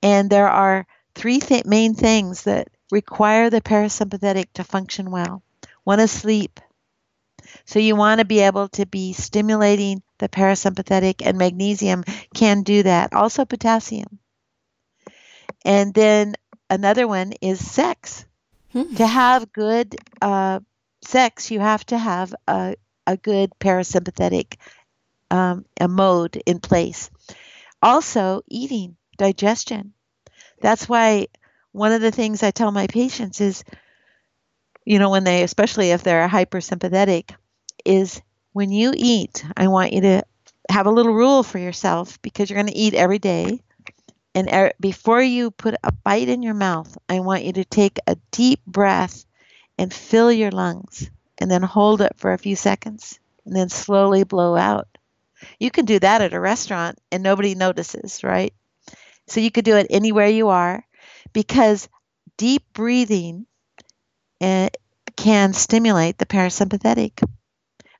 [SPEAKER 2] and there are three th- main things that require the parasympathetic to function well. One is sleep. So you want to be able to be stimulating the parasympathetic, and magnesium can do that. Also, potassium. And then another one is sex. Hmm. To have good uh, sex, you have to have a, a good parasympathetic um, a mode in place. Also, eating, digestion. That's why one of the things I tell my patients is, you know, when they, especially if they're hypersympathetic, is when you eat, I want you to have a little rule for yourself because you're going to eat every day. And er, before you put a bite in your mouth, I want you to take a deep breath and fill your lungs and then hold it for a few seconds and then slowly blow out. You can do that at a restaurant and nobody notices, right? So you could do it anywhere you are because deep breathing uh, can stimulate the parasympathetic.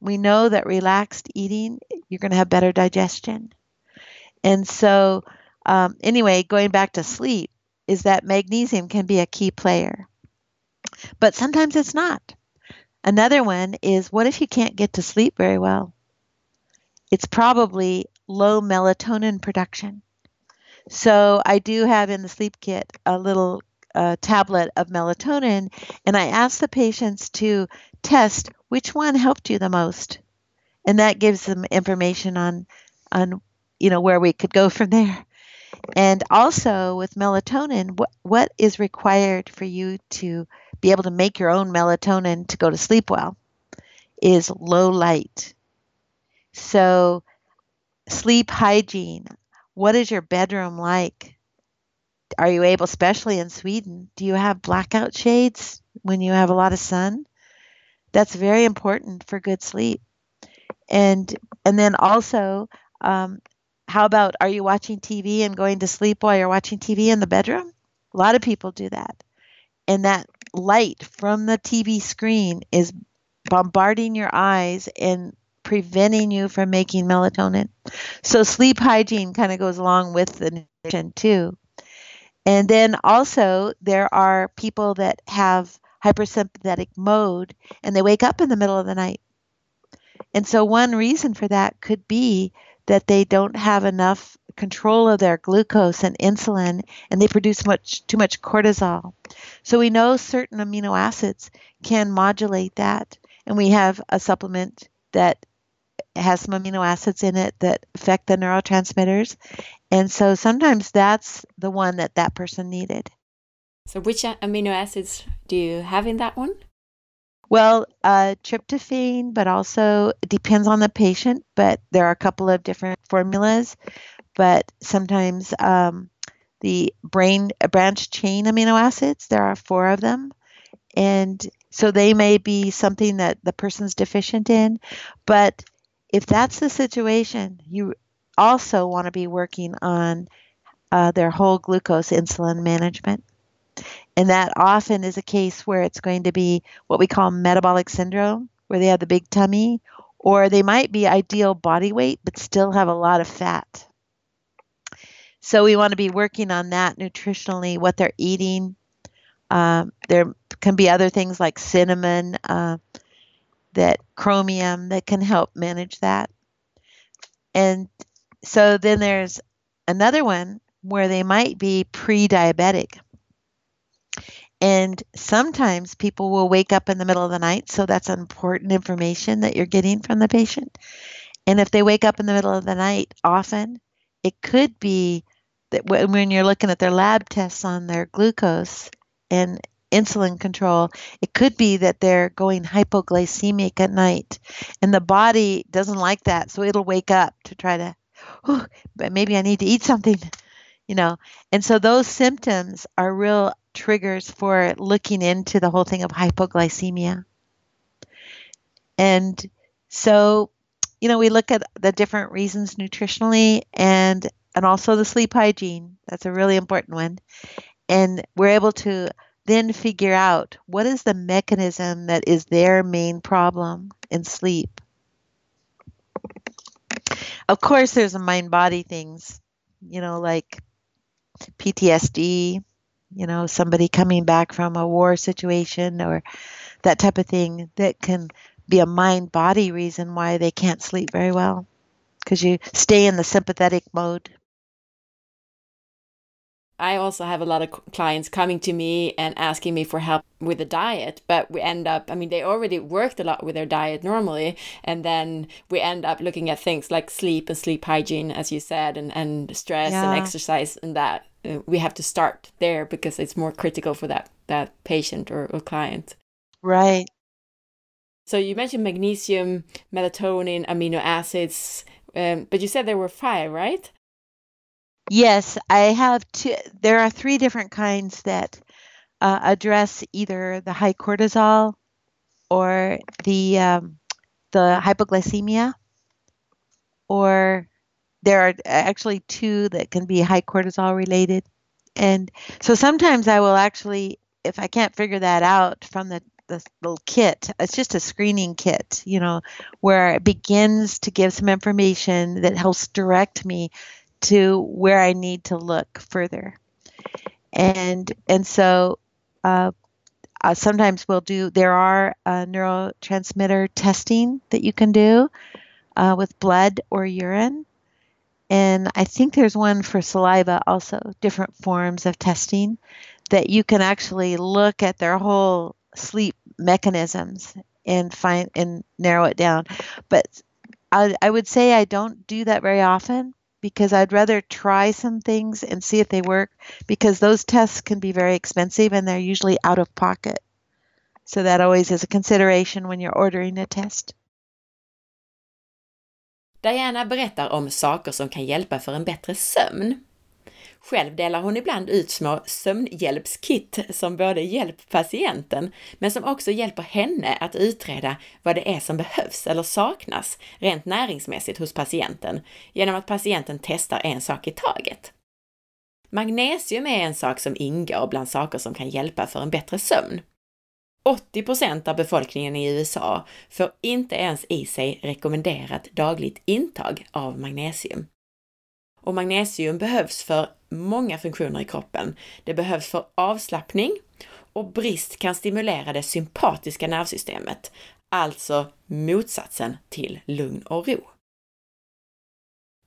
[SPEAKER 2] We know that relaxed eating, you're going to have better digestion. And so, um, anyway, going back to sleep, is that magnesium can be a key player. But sometimes it's not. Another one is what if you can't get to sleep very well? It's probably low melatonin production. So I do have in the sleep kit a little uh, tablet of melatonin, and I ask the patients to test which one helped you the most, and that gives them information on on you know where we could go from there. And also with melatonin, what, what is required for you to be able to make your own melatonin to go to sleep well is low light. So, sleep hygiene. What is your bedroom like? Are you able, especially in Sweden, do you have blackout shades when you have a lot of sun? That's very important for good sleep. And and then also, um, how about are you watching TV and going to sleep while you're watching TV in the bedroom? A lot of people do that. And that light from the TV screen is bombarding your eyes and preventing you from making melatonin. So sleep hygiene kind of goes along with the nutrition too. And then also there are people that have hypersympathetic mode and they wake up in the middle of the night. And so one reason for that could be that they don't have enough control of their glucose and insulin and they produce much too much cortisol. So we know certain amino acids can modulate that and we have a supplement that has some amino acids in it that affect the neurotransmitters. And so sometimes that's the one that that person needed.
[SPEAKER 1] So, which amino acids do you have in that one?
[SPEAKER 2] Well, uh, tryptophan, but also it depends on the patient. But there are a couple of different formulas. But sometimes um, the brain branch chain amino acids, there are four of them. And so they may be something that the person's deficient in. But if that's the situation, you also want to be working on uh, their whole glucose insulin management. And that often is a case where it's going to be what we call metabolic syndrome, where they have the big tummy, or they might be ideal body weight but still have a lot of fat. So we want to be working on that nutritionally, what they're eating, Um, there can be other things like cinnamon, uh, that chromium that can help manage that. And so then there's another one where they might be pre diabetic. And sometimes people will wake up in the middle of the night, so that's important information that you're getting from the patient. And if they wake up in the middle of the night often, it could be that when you're looking at their lab tests on their glucose and insulin control, it could be that they're going hypoglycemic at night and the body doesn't like that. So it'll wake up to try to, oh, but maybe I need to eat something, you know. And so those symptoms are real triggers for looking into the whole thing of hypoglycemia. And so, you know, we look at the different reasons nutritionally and and also the sleep hygiene. That's a really important one. And we're able to then figure out what is the mechanism that is their main problem in sleep. Of course, there's a mind body things, you know, like PTSD, you know, somebody coming back from a war situation or that type of thing that can be a mind body reason why they can't sleep very well because you stay in the sympathetic mode.
[SPEAKER 1] I also have a lot of clients coming to me and asking me for help with the diet, but we end up, I mean, they already worked a lot with their diet normally, and then we end up looking at things like sleep and sleep hygiene, as you said, and, and stress yeah. and exercise and that. Uh, we have to start there because it's more critical for that, that patient or, or client.
[SPEAKER 2] Right.
[SPEAKER 1] So you mentioned magnesium, melatonin, amino acids, um, but you said there were five, right?
[SPEAKER 2] Yes, I have two. There are three different kinds that uh, address either the high cortisol or the um, the hypoglycemia, or there are actually two that can be high cortisol related. And so sometimes I will actually, if I can't figure that out from the the little kit. It's just a screening kit, you know, where it begins to give some information that helps direct me to where I need to look further. And and so uh, uh, sometimes we'll do. There are uh, neurotransmitter testing that you can do uh, with blood or urine, and I think there's one for saliva also. Different forms of testing that you can actually look at their whole sleep mechanisms and find and narrow it down. But I, I would say I don't do that very often because I'd rather try some things and see if they work because those tests can be very expensive and they're usually out of pocket. So that always is a consideration when you're ordering a test.
[SPEAKER 1] Diana berättar om saker som kan hjälpa för en bättre sömn. Själv delar hon ibland ut små sömnhjälpskit som både hjälper patienten, men som också hjälper henne att utreda vad det är som behövs eller saknas rent näringsmässigt hos patienten genom att patienten testar en sak i taget. Magnesium är en sak som ingår bland saker som kan hjälpa för en bättre sömn. 80 av befolkningen i USA får inte ens i sig rekommenderat dagligt intag av magnesium. Och magnesium behövs för många funktioner i kroppen. Det behövs för avslappning och brist kan stimulera det sympatiska nervsystemet, alltså motsatsen till lugn och ro.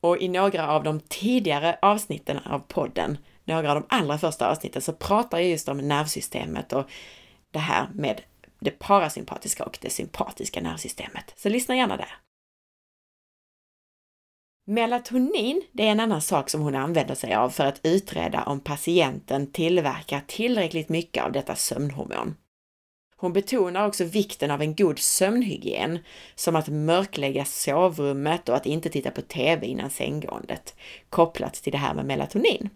[SPEAKER 1] Och i några av de tidigare avsnitten av podden, några av de allra första avsnitten, så pratar jag just om nervsystemet och det här med det parasympatiska och det sympatiska nervsystemet. Så lyssna gärna där. Melatonin, det är en annan sak som hon använder sig av för att utreda om patienten tillverkar tillräckligt mycket av detta sömnhormon. Hon betonar också vikten av en god sömnhygien, som att mörklägga sovrummet och att inte titta på TV innan sänggåendet, kopplat till det här med melatonin.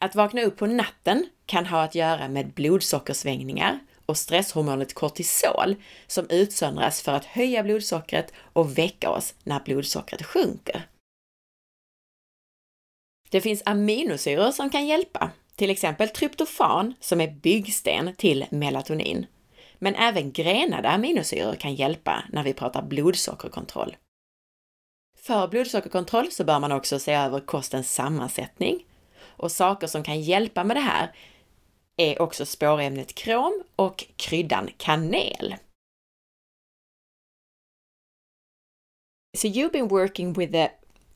[SPEAKER 1] Att vakna upp på natten kan ha att göra med blodsockersvängningar och stresshormonet kortisol som utsöndras för att höja blodsockret och väcka oss när blodsockret sjunker. Det finns aminosyror som kan hjälpa, till exempel tryptofan som är byggsten till melatonin. Men även grenade aminosyror kan hjälpa när vi pratar blodsockerkontroll. För blodsockerkontroll så bör man också se över kostens sammansättning och saker som kan hjälpa med det här är också spårämnet krom och kryddan kanel. So you've been working with the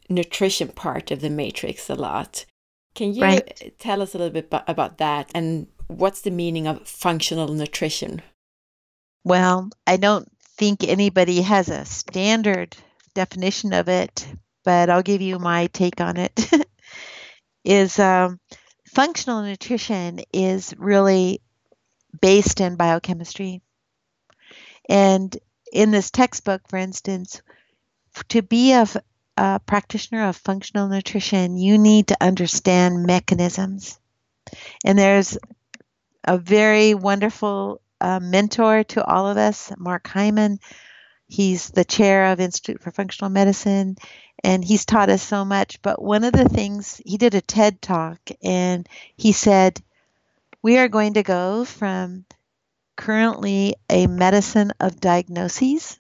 [SPEAKER 1] nutrition part of the matrix a lot. Can you right. tell us a little bit about that and what's the meaning of functional nutrition?
[SPEAKER 2] Well, I don't think anybody has a standard definition of it, but I'll give you my take on it. is um, functional nutrition is really based in biochemistry. And in this textbook, for instance, to be a, a practitioner of functional nutrition, you need to understand mechanisms. And there's a very wonderful uh, mentor to all of us, Mark Hyman. He's the chair of Institute for Functional Medicine, and he's taught us so much. But one of the things he did a TED talk, and he said, "We are going to go from currently a medicine of diagnoses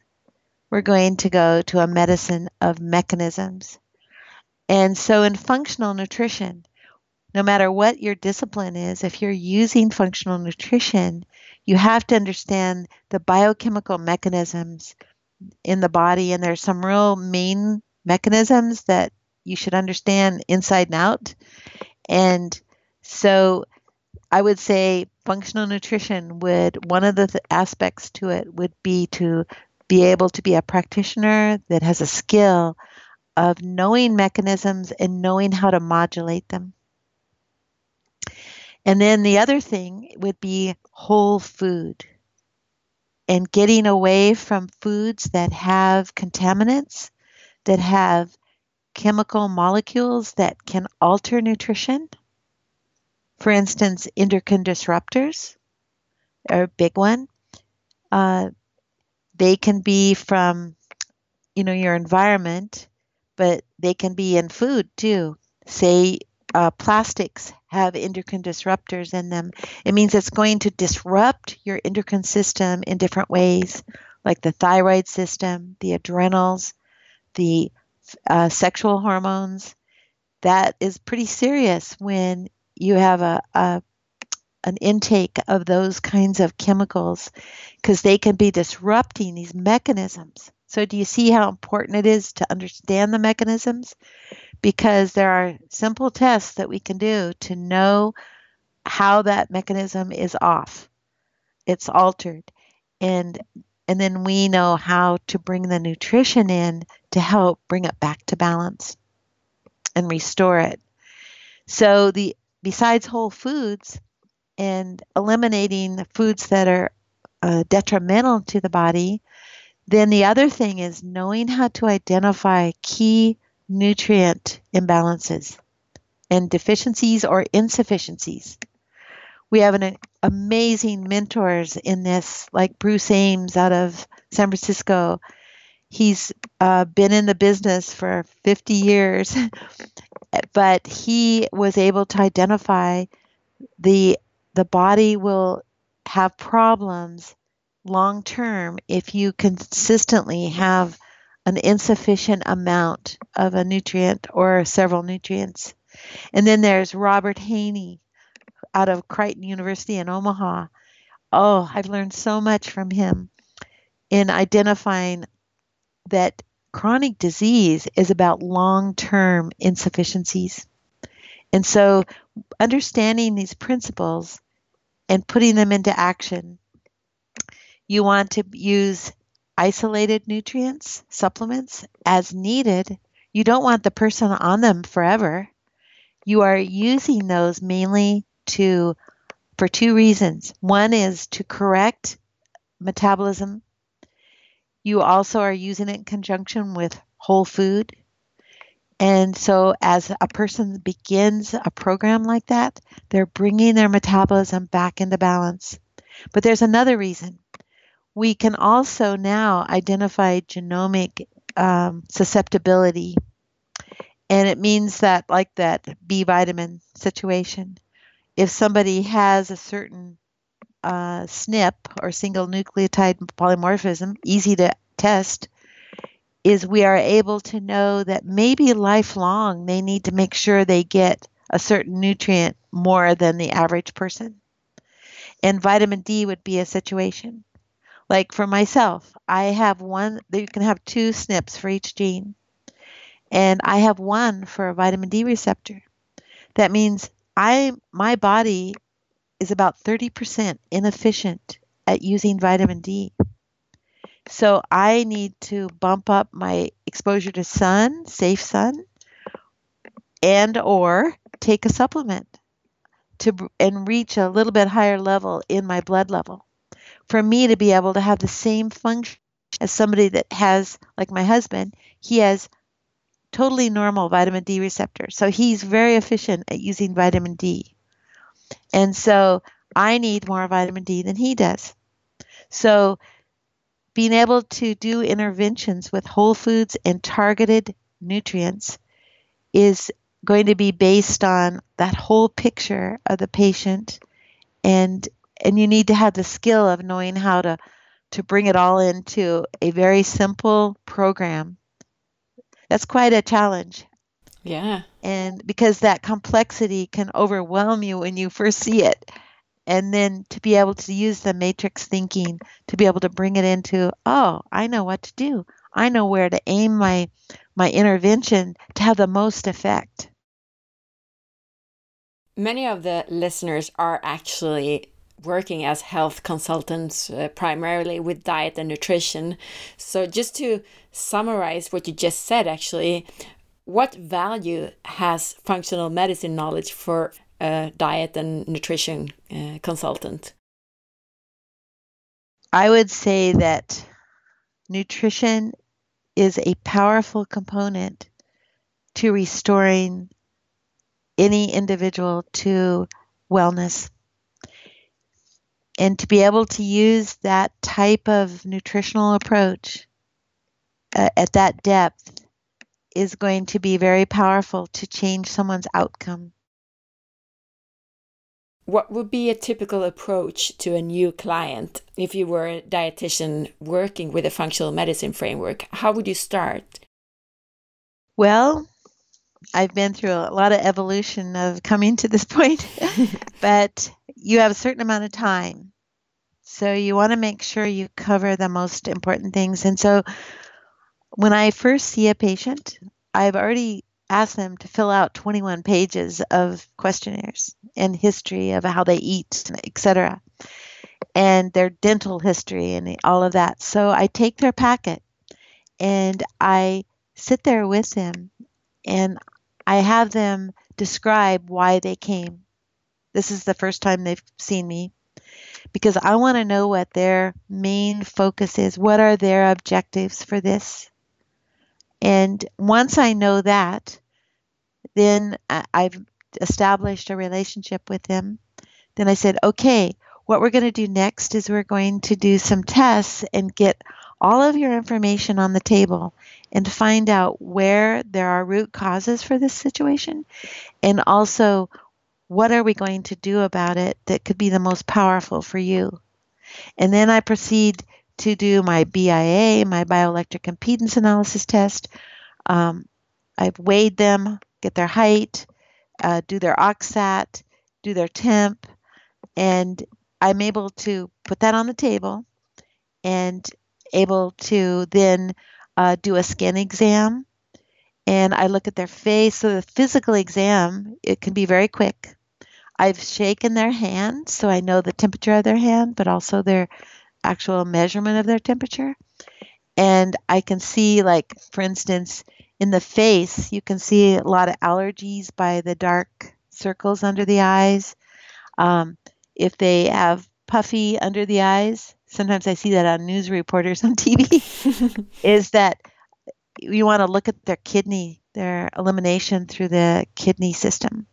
[SPEAKER 2] we're going to go to a medicine of mechanisms. And so, in functional nutrition, no matter what your discipline is, if you're using functional nutrition, you have to understand the biochemical mechanisms in the body. And there's some real main mechanisms that you should understand inside and out. And so, I would say functional nutrition would, one of the th- aspects to it would be to be able to be a practitioner that has a skill of knowing mechanisms and knowing how to modulate them. And then the other thing would be whole food and getting away from foods that have contaminants, that have chemical molecules that can alter nutrition. For instance, endocrine disruptors are a big one. Uh, they can be from, you know, your environment, but they can be in food too. Say uh, plastics have endocrine disruptors in them. It means it's going to disrupt your endocrine system in different ways, like the thyroid system, the adrenals, the uh, sexual hormones. That is pretty serious when you have a, a an intake of those kinds of chemicals because they can be disrupting these mechanisms. So, do you see how important it is to understand the mechanisms? Because there are simple tests that we can do to know how that mechanism is off, it's altered. And and then we know how to bring the nutrition in to help bring it back to balance and restore it. So the besides whole foods, and eliminating foods that are uh, detrimental to the body. Then the other thing is knowing how to identify key nutrient imbalances and deficiencies or insufficiencies. We have an amazing mentors in this, like Bruce Ames out of San Francisco. He's uh, been in the business for 50 years, but he was able to identify the the body will have problems long term if you consistently have an insufficient amount of a nutrient or several nutrients. And then there's Robert Heaney out of Creighton University in Omaha. Oh, I've learned so much from him in identifying that chronic disease is about long term insufficiencies. And so understanding these principles and putting them into action. You want to use isolated nutrients, supplements as needed. You don't want the person on them forever. You are using those mainly to for two reasons. One is to correct metabolism. You also are using it in conjunction with whole food and so, as a person begins a program like that, they're bringing their metabolism back into balance. But there's another reason. We can also now identify genomic um, susceptibility. And it means that, like that B vitamin situation, if somebody has a certain uh, SNP or single nucleotide polymorphism, easy to test, is we are able to know that maybe lifelong they need to make sure they get a certain nutrient more than the average person. And vitamin D would be a situation. Like for myself, I have one, you can have two SNPs for each gene. And I have one for a vitamin D receptor. That means I my body is about 30% inefficient at using vitamin D. So I need to bump up my exposure to sun, safe sun, and or take a supplement to and reach a little bit higher level in my blood level. For me to be able to have the same function as somebody that has like my husband, he has totally normal vitamin D receptor. So he's very efficient at using vitamin D. And so I need more vitamin D than he does. So being able to do interventions with whole foods and targeted nutrients is going to be based on that whole picture of the patient and and you need to have the skill of knowing how to to bring it all into a very simple program that's quite a challenge.
[SPEAKER 1] Yeah.
[SPEAKER 2] And because that complexity can overwhelm you when you first see it. And then to be able to use the matrix thinking to be able to bring it into oh i know what to do. I know where to aim my my intervention to have the most effect.
[SPEAKER 1] Many of the listeners are actually working as health consultants uh, primarily with diet and nutrition. So, just to summarize what you just said, actually, what value has functional medicine knowledge for a diet and nutrition uh, consultant?
[SPEAKER 2] I would say that nutrition is a powerful component to restoring any individual to wellness. And to be able to use that type of nutritional approach uh, at that depth is going to be very powerful to change someone's outcome.
[SPEAKER 1] What would be a typical approach to a new client if you were a dietitian working with a functional medicine framework? How would you start?
[SPEAKER 2] Well, I've been through a lot of evolution of coming to this point, but you have a certain amount of time. So you want to make sure you cover the most important things. And so when I first see a patient, I've already asked them to fill out 21 pages of questionnaires and history of how they eat, etc., and their dental history and all of that. So I take their packet and I sit there with them and I have them describe why they came. This is the first time they've seen me because I want to know what their main focus is. What are their objectives for this? And once I know that, then I've established a relationship with them. Then I said, okay, what we're going to do next is we're going to do some tests and get all of your information on the table and find out where there are root causes for this situation and also what are we going to do about it that could be the most powerful for you. And then I proceed to do my BIA, my bioelectric impedance analysis test. Um, I've weighed them, get their height, uh, do their OXAT, do their temp, and I'm able to put that on the table and able to then uh, do a skin exam and I look at their face. So the physical exam, it can be very quick. I've shaken their hand so I know the temperature of their hand, but also their actual measurement of their temperature. And I can see, like, for instance, in the face, you can see a lot of allergies by the dark circles under the eyes. Um, if they have puffy under the eyes, sometimes I see that on news reporters on TV, is that you want to look at their kidney, their elimination through the kidney system.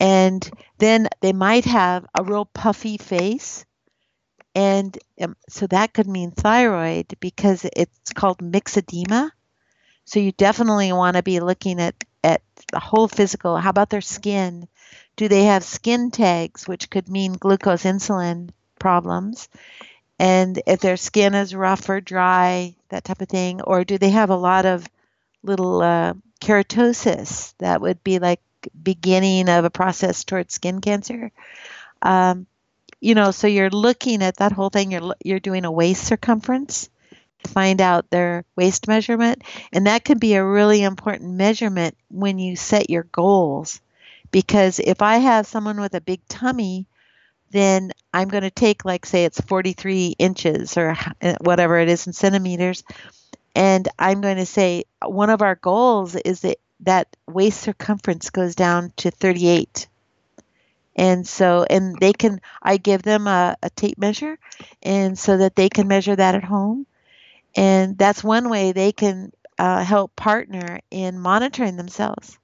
[SPEAKER 2] And then they might have a real puffy face. And um, so that could mean thyroid because it's called myxedema. So you definitely want to be looking at, at the whole physical. How about their skin? Do they have skin tags, which could mean glucose insulin problems? and if their skin is rough or dry, that type of thing, or do they have a lot of little uh, keratosis that would be like beginning of a process towards skin cancer? Um, you know, so you're looking at that whole thing. You're you're doing a waist circumference to find out their waist measurement, and that could be a really important measurement when you set your goals. Because if I have someone with a big tummy, then I'm going to take, like, say it's 43 inches or whatever it is in centimeters, and I'm going to say one of our goals is that that waist circumference goes down to 38 and so and they can i give them a, a, tape measure and so that they can measure that at home. And that's one way they can uh, help partner in monitoring themselves.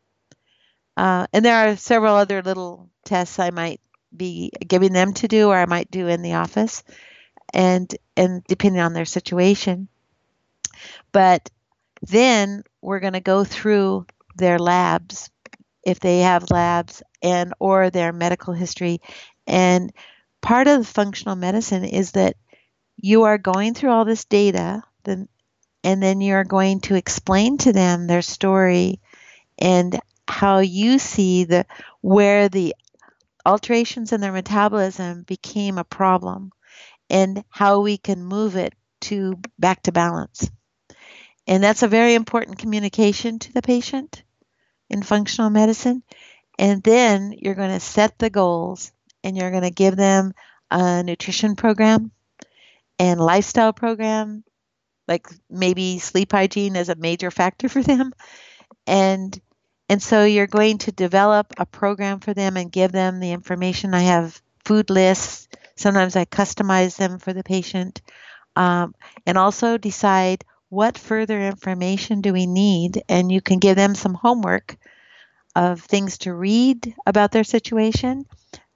[SPEAKER 2] Uh, and there are several other little tests i might be giving them to do or i might do in the office. And and depending on their situation but then we're going to go through their labs if they have labs and or their medical history. And part of the functional medicine is that you are going through all this data then and then you're going to explain to them their story and how you see the where the alterations in their metabolism became a problem and how we can move it to back to balance and that's a very important communication to the patient in functional medicine. And then you're going to set the goals and you're going to give them a nutrition program and lifestyle program, like maybe sleep hygiene is a major factor for them. And and so you're going to develop a program for them and give them the information. I have food lists. Sometimes I customize them for the patient. Um, and also decide what further information do we need? And you can give them some homework of things to read about their situation.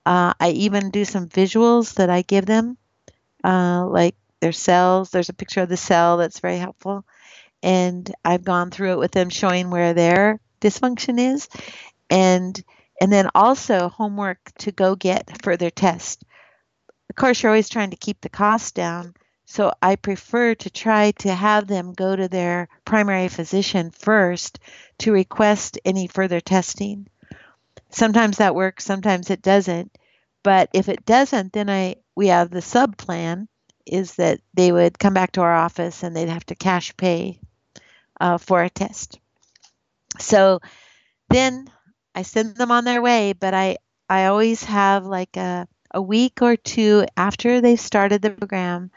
[SPEAKER 2] Uh, I even do some visuals that I give them, uh, like their cells. There's a picture of the cell that's very helpful. And I've gone through it with them, showing where their dysfunction is. And and then also homework to go get further tests. Of course, you're always trying to keep the cost down, so I prefer to try to have them go to their primary physician first to request any further testing. Sometimes that works, sometimes it doesn't. But if it doesn't, then I we have the sub plan is that they would come back to our office and they'd have to cash pay uh, for a test. So then I send them on their way, but I I always have like a a week or two after they've started the program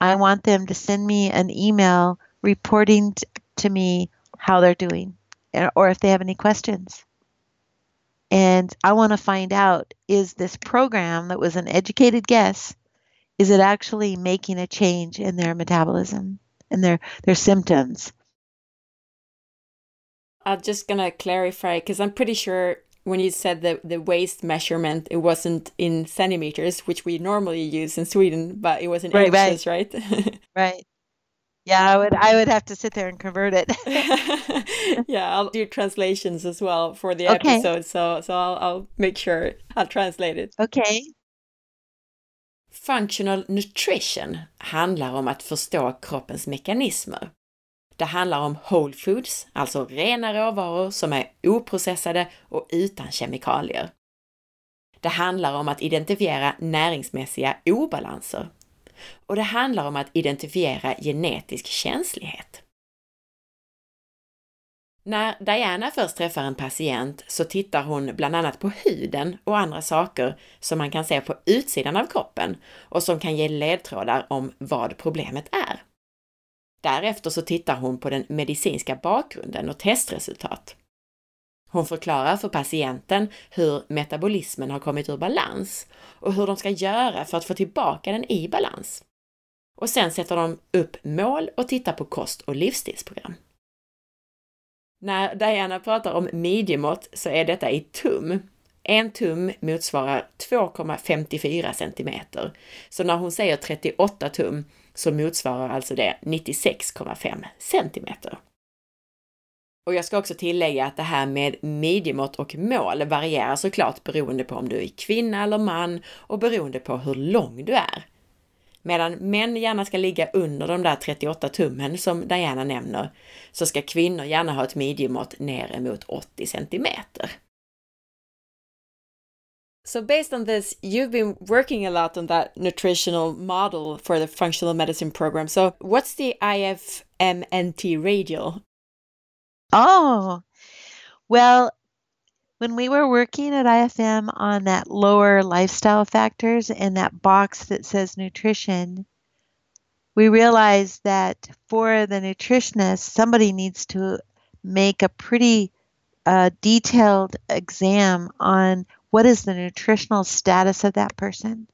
[SPEAKER 2] I want them to send me an email reporting t- to me how they're doing eh, or if they have any questions. And I want to find out is this program that was an educated guess, is it actually making a change in their metabolism and their, their symptoms?
[SPEAKER 1] I'm just going to clarify because I'm pretty sure when you said the, the waist measurement, it wasn't in centimeters, which we normally use in Sweden, but it was in right, inches, right?
[SPEAKER 2] Right. right. Yeah, I would I would have to sit there and convert it.
[SPEAKER 1] yeah, I'll do translations as well for the okay. episode, so so I'll, I'll make sure I'll translate it.
[SPEAKER 2] Okay.
[SPEAKER 1] Functional nutrition handlar om att förstå kroppens mekanismer. Det handlar om whole foods, alltså rena råvaror som är oprocessade och utan kemikalier. Det handlar om att identifiera näringsmässiga obalanser. Och det handlar om att identifiera genetisk känslighet. När Diana först träffar en patient så tittar hon bland annat på huden och andra saker som man kan se på utsidan av kroppen och som kan ge ledtrådar om vad problemet är. Därefter så tittar hon på den medicinska bakgrunden och testresultat. Hon förklarar för patienten hur metabolismen har kommit ur balans och hur de ska göra för att få tillbaka den i balans. Och sen sätter de upp mål och tittar på kost och livsstilsprogram. När Diana pratar om midjemått så är detta i tum. En tum motsvarar 2,54 centimeter. Så när hon säger 38 tum så motsvarar alltså det 96,5 centimeter. Och jag ska också tillägga att det här med midjemått och mål varierar såklart beroende på om du är kvinna eller man och beroende på hur lång du är. Medan män gärna ska ligga under de där 38 tummen som Diana nämner, så ska kvinnor gärna ha ett midjemått ner emot 80 centimeter. So, based on this, you've been working a lot on that nutritional model for the functional medicine program. So, what's the IFMNT radial?
[SPEAKER 2] Oh, well, when we were working at IFM on that lower lifestyle factors and that box that says nutrition, we realized that for the nutritionist, somebody needs to make a pretty uh, detailed exam on what is the nutritional status of that person.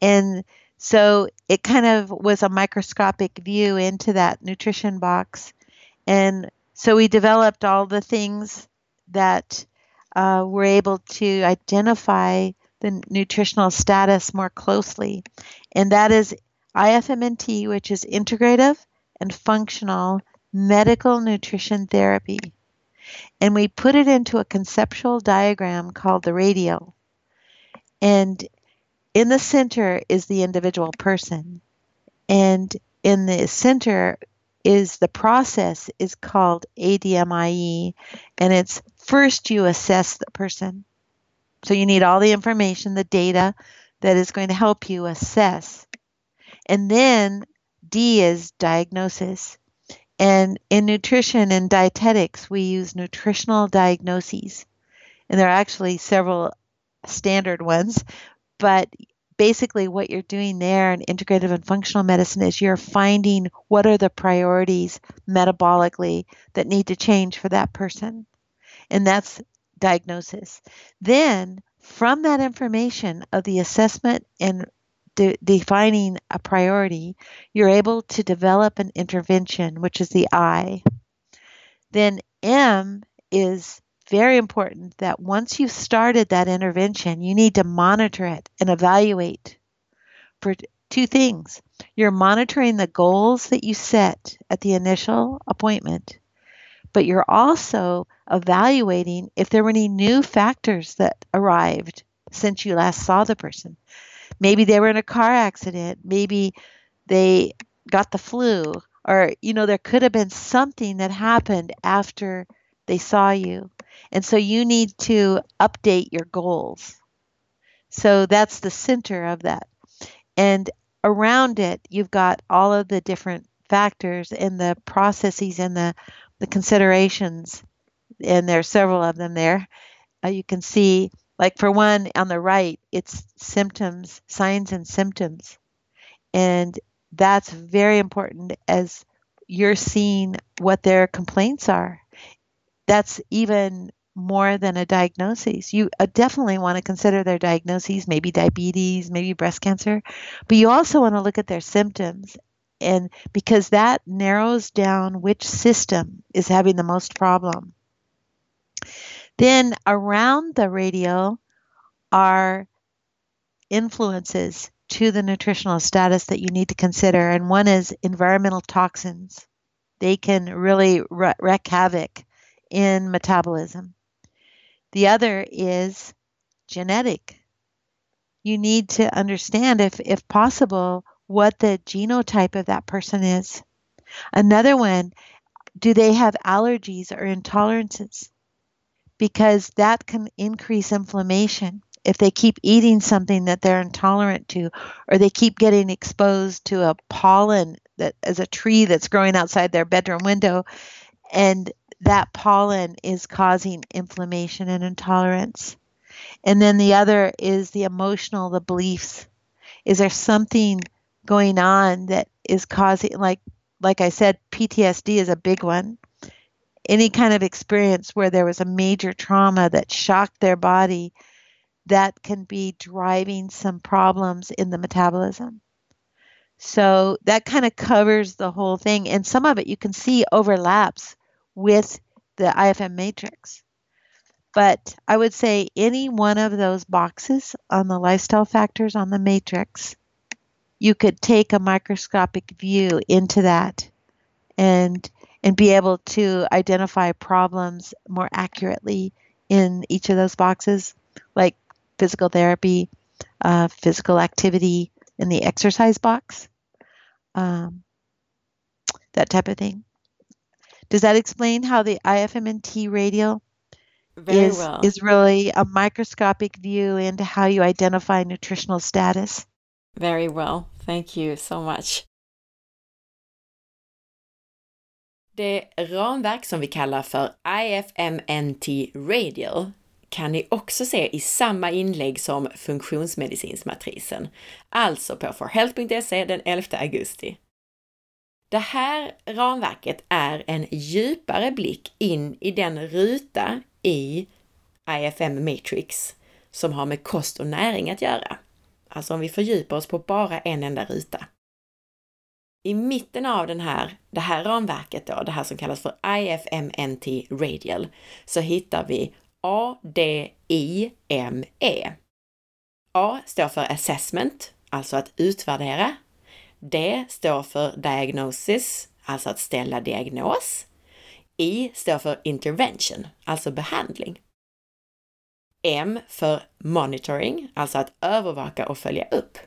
[SPEAKER 2] And so it kind of was a microscopic view into that nutrition box. And so we developed all the things that uh, were able to identify the nutritional status more closely. And that is IFMNT, which is integrative and functional medical nutrition therapy. And we put it into a conceptual diagram called the radial. And in the center is the individual person. And in the center is the process is called ADIME and it's first you assess the person. So you need all the information, the data that is going to help you assess. And then D is diagnosis. And in nutrition and dietetics, we use nutritional diagnoses. And there are actually several standard ones, but basically what you're doing there in integrative and functional medicine is you're finding what are the priorities metabolically that need to change for that person. And that's diagnosis. Then from that information of the assessment and de- defining a priority, you're able to develop an intervention, which is the I. Then M is very important that once you've started that intervention, you need to monitor it and evaluate for two things. You're monitoring the goals that you set at the initial appointment, but you're also evaluating if there were any new factors that arrived since you last saw the person. Maybe they were in a car accident. Maybe they got the flu. Or, you know, there could have been something that happened after they saw you. And so you need to update your goals. So that's the center of that. And around it, you've got all of the different factors and the processes and the, the considerations. And there are several of them there. Uh, you can see like for one, on the right, it's symptoms, signs and symptoms. And that's very important as you're seeing what their complaints are. That's even more than a diagnosis. You uh, definitely want to consider their diagnoses, maybe diabetes, maybe breast cancer, but you also want to look at their symptoms. And because that narrows down which system is having the most problem. Then around the radial are influences to the nutritional status that you need to consider. And one is environmental toxins. They can really wreak havoc in metabolism. The other is genetic. You need to understand, if, if possible, what the genotype of that person is. Another one, do they have allergies or intolerances? Because that can increase inflammation if they keep eating something that they're intolerant to or they keep getting exposed to a pollen that is a tree that's growing outside their bedroom window and that pollen is causing inflammation and intolerance. And then the other is the emotional the beliefs. Is there something going on that is causing like like i said ptsd is a big one any kind of experience where there was a major trauma that shocked their body that can be driving some problems in the metabolism. So that kind of covers the whole thing. And some of it you can see overlaps with the IFM matrix. But I would say any one of those boxes on the lifestyle factors on the matrix, you could take a microscopic view into that and and be able to identify problems more accurately in each of those boxes, like physical therapy, uh, physical activity in the exercise box, um, that type of thing. Does that explain how the IFMNT radial
[SPEAKER 1] Very
[SPEAKER 2] is
[SPEAKER 1] well.
[SPEAKER 2] is really a microscopic view into how you identify nutritional status.
[SPEAKER 1] Very well. Thank you so much. Det ramverk som vi kallar för IFMNT Radial kan ni också se i samma inlägg som funktionsmedicinsmatrisen, alltså på forhealth.se den 11 augusti. Det här ramverket är en djupare blick in i den ruta i IFM Matrix som har med kost och näring att göra. Alltså om vi fördjupar oss på bara en enda ruta. I mitten av den här, det här ramverket då, det här som kallas för IFMNT Radial, så hittar vi A-D-I-M-E. A står för Assessment, alltså att utvärdera. D står för Diagnosis, alltså att ställa diagnos. I står för Intervention, alltså behandling. M för Monitoring, alltså att övervaka och följa upp.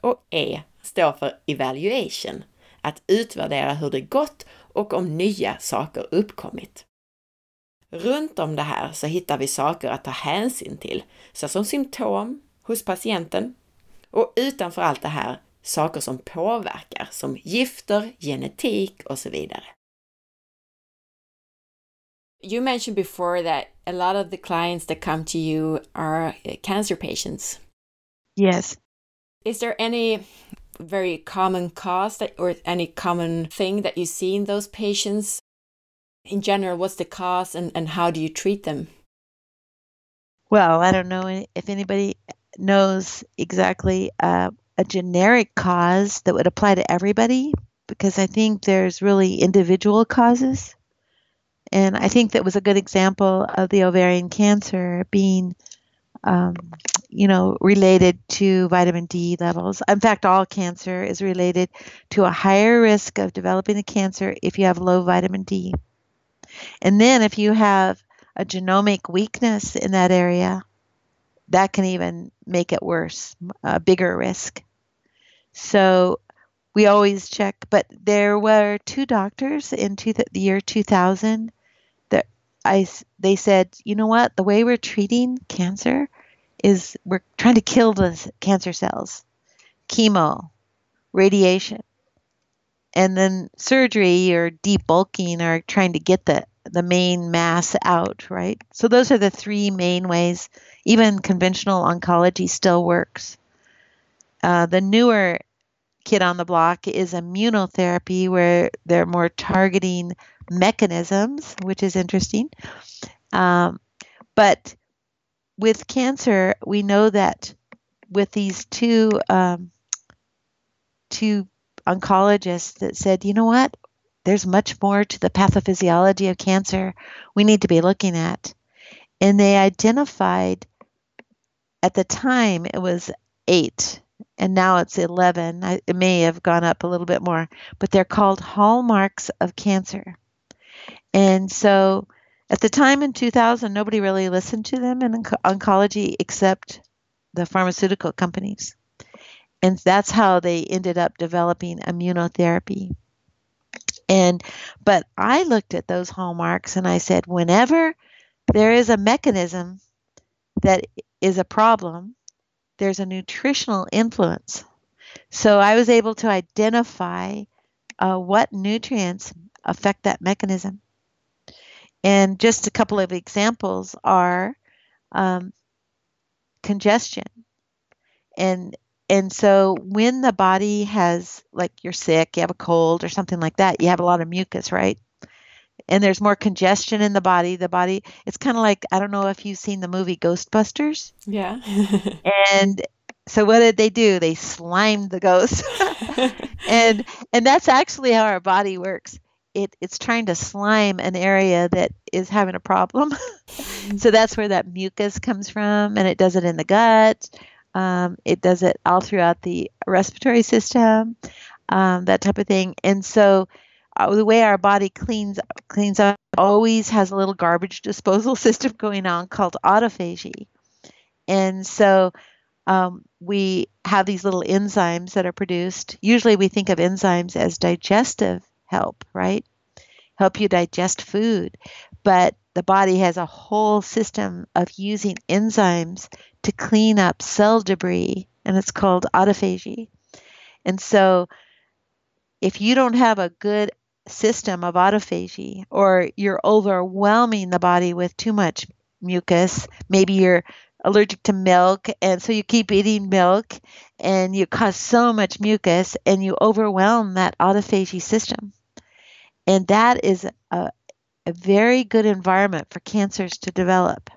[SPEAKER 1] Och E står för Evaluation, att utvärdera hur det gått och om nya saker uppkommit. Runt om det här så hittar vi saker att ta hänsyn till, såsom symptom hos patienten och utanför allt det här saker som påverkar, som gifter, genetik och så vidare. You mentioned before that a lot of the clients that come to you are uh, cancer patients.
[SPEAKER 2] Yes.
[SPEAKER 1] Is there any very common cause that, or any common thing that you see in those patients? In general, what's the cause and, and how do you treat them?
[SPEAKER 2] Well, I don't know if anybody knows exactly uh, a generic cause that would apply to everybody because I think there's really individual causes. And I think that was a good example of the ovarian cancer being, um, you know, related to vitamin D levels. In fact, all cancer is related to a higher risk of developing a cancer if you have low vitamin D. And then if you have a genomic weakness in that area, that can even make it worse, a bigger risk. So we always check, but there were two doctors in two, the year 2000 that I they said, you know what, the way we're treating cancer is we're trying to kill the cancer cells, chemo, radiation, and then surgery or debulking or trying to get the the main mass out, right? So those are the three main ways. Even conventional oncology still works. Uh, the newer kid on the block is immunotherapy, where they're more targeting mechanisms, which is interesting. Um, but with cancer, we know that with these two um, two oncologists that said, you know what, there's much more to the pathophysiology of cancer we need to be looking at, and they identified at the time it was eight and now it's 11. I, it may have gone up a little bit more, but they're called hallmarks of cancer. And so at the time in 2000, nobody really listened to them in oncology except the pharmaceutical companies. And that's how they ended up developing immunotherapy. And but I looked at those hallmarks and I said, whenever there is a mechanism that is a problem, there's a nutritional influence. So I was able to identify uh, what nutrients affect that mechanism. And just a couple of examples are um, congestion. And and so when the body has like you're sick, you have a cold or something like that, you have a lot of mucus, right? And there's more congestion in the body. The body it's kind of like I don't know if you've seen the movie Ghostbusters.
[SPEAKER 1] Yeah.
[SPEAKER 2] and so what did they do? They slimed the ghost. and and that's actually how our body works. It it's trying to slime an area that is having a problem. so that's where that mucus comes from and it does it in the gut. Um, it does it all throughout the respiratory system, um, that type of thing. And so uh, the way our body cleans cleans up always has a little garbage disposal system going on called autophagy. And so um, we have these little enzymes that are produced. Usually we think of enzymes as digestive help, right? Help you digest food. But the body has a whole system of using enzymes to clean up cell debris, and it's called autophagy. And so, if you don't have a good system of autophagy, or you're overwhelming the body with too much mucus, maybe you're allergic to milk, and so you keep eating milk and you cause so much mucus and you overwhelm that autophagy system. And that is a, a very good environment for cancers to develop.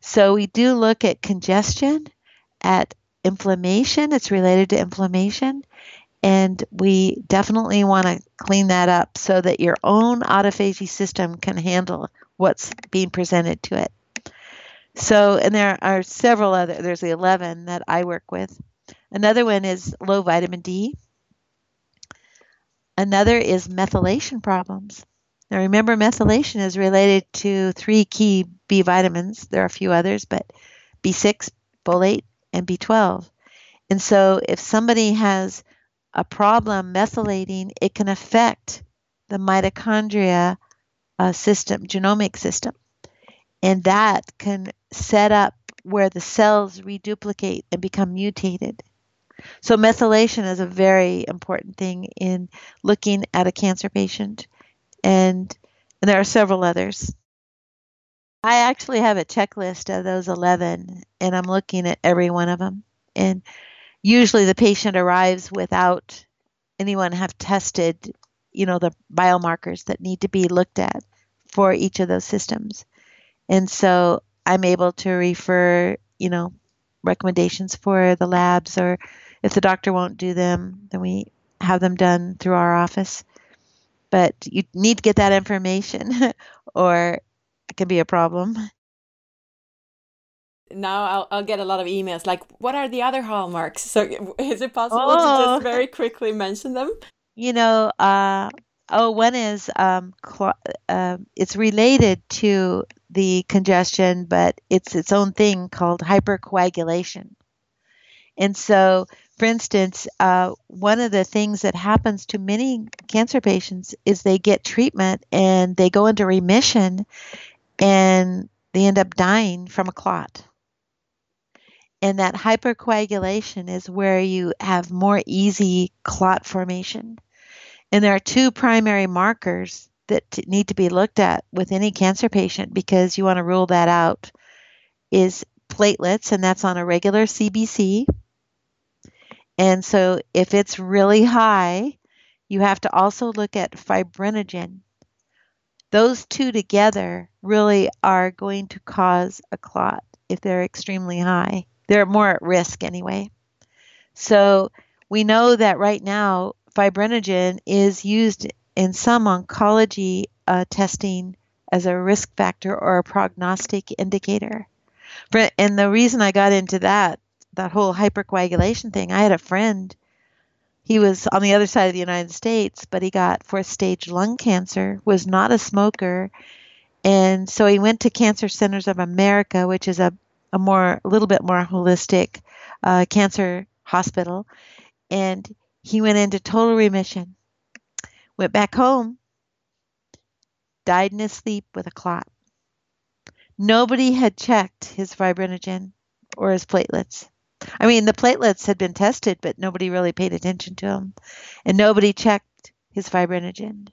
[SPEAKER 2] So we do look at congestion, at inflammation, it's related to inflammation, and we definitely want to clean that up so that your own autophagy system can handle what's being presented to it. So, and there are several other, there's the 11 that I work with. Another one is low vitamin D. Another is methylation problems. Now, remember, methylation is related to three key B vitamins. There are a few others, but B6, folate, and B12. And so, if somebody has a problem methylating, it can affect the mitochondria uh, system, genomic system. And that can set up where the cells reduplicate and become mutated. So, methylation is a very important thing in looking at a cancer patient, and, and there are several others. I actually have a checklist of those 11, and I'm looking at every one of them. And usually the patient arrives without anyone have tested, you know, the biomarkers that need to be looked at for each of those systems. And so I'm able to refer, you know, recommendations for the labs, or if the doctor won't do them, then we have them done through our office. But you need to get that information, or it can be a problem.
[SPEAKER 1] Now I'll, I'll get a lot of emails like, what are the other hallmarks? So is it possible oh. to just oh. very quickly mention them?
[SPEAKER 2] You know, uh, oh, one is um, cl- uh, it's related to the congestion, but it's its own thing called hypercoagulation. And so, for instance, uh, one of the things that happens to many cancer patients is they get treatment and they go into remission and they end up dying from a clot. And that hypercoagulation is where you have more easy clot formation. And there are two primary markers that need to be looked at with any cancer patient because you want to rule that out is platelets, and that's on a regular CBC. And so if it's really high, you have to also look at fibrinogen. Those two together really are going to cause a clot if they're extremely high. They're more at risk anyway. So we know that right now fibrinogen is used in some oncology uh, testing as a risk factor or a prognostic indicator. And the reason I got into that, that whole hypercoagulation thing, I had a friend. He was on the other side of the United States, but he got fourth stage lung cancer, was not a smoker. And so he went to Cancer Centers of America, which is a, a more, a little bit more holistic uh, cancer hospital. And he went into total remission went back home, died in his sleep with a clot. Nobody had checked his fibrinogen or his platelets. I mean, the platelets had been tested, but nobody really paid attention to them. And nobody checked his fibrinogen.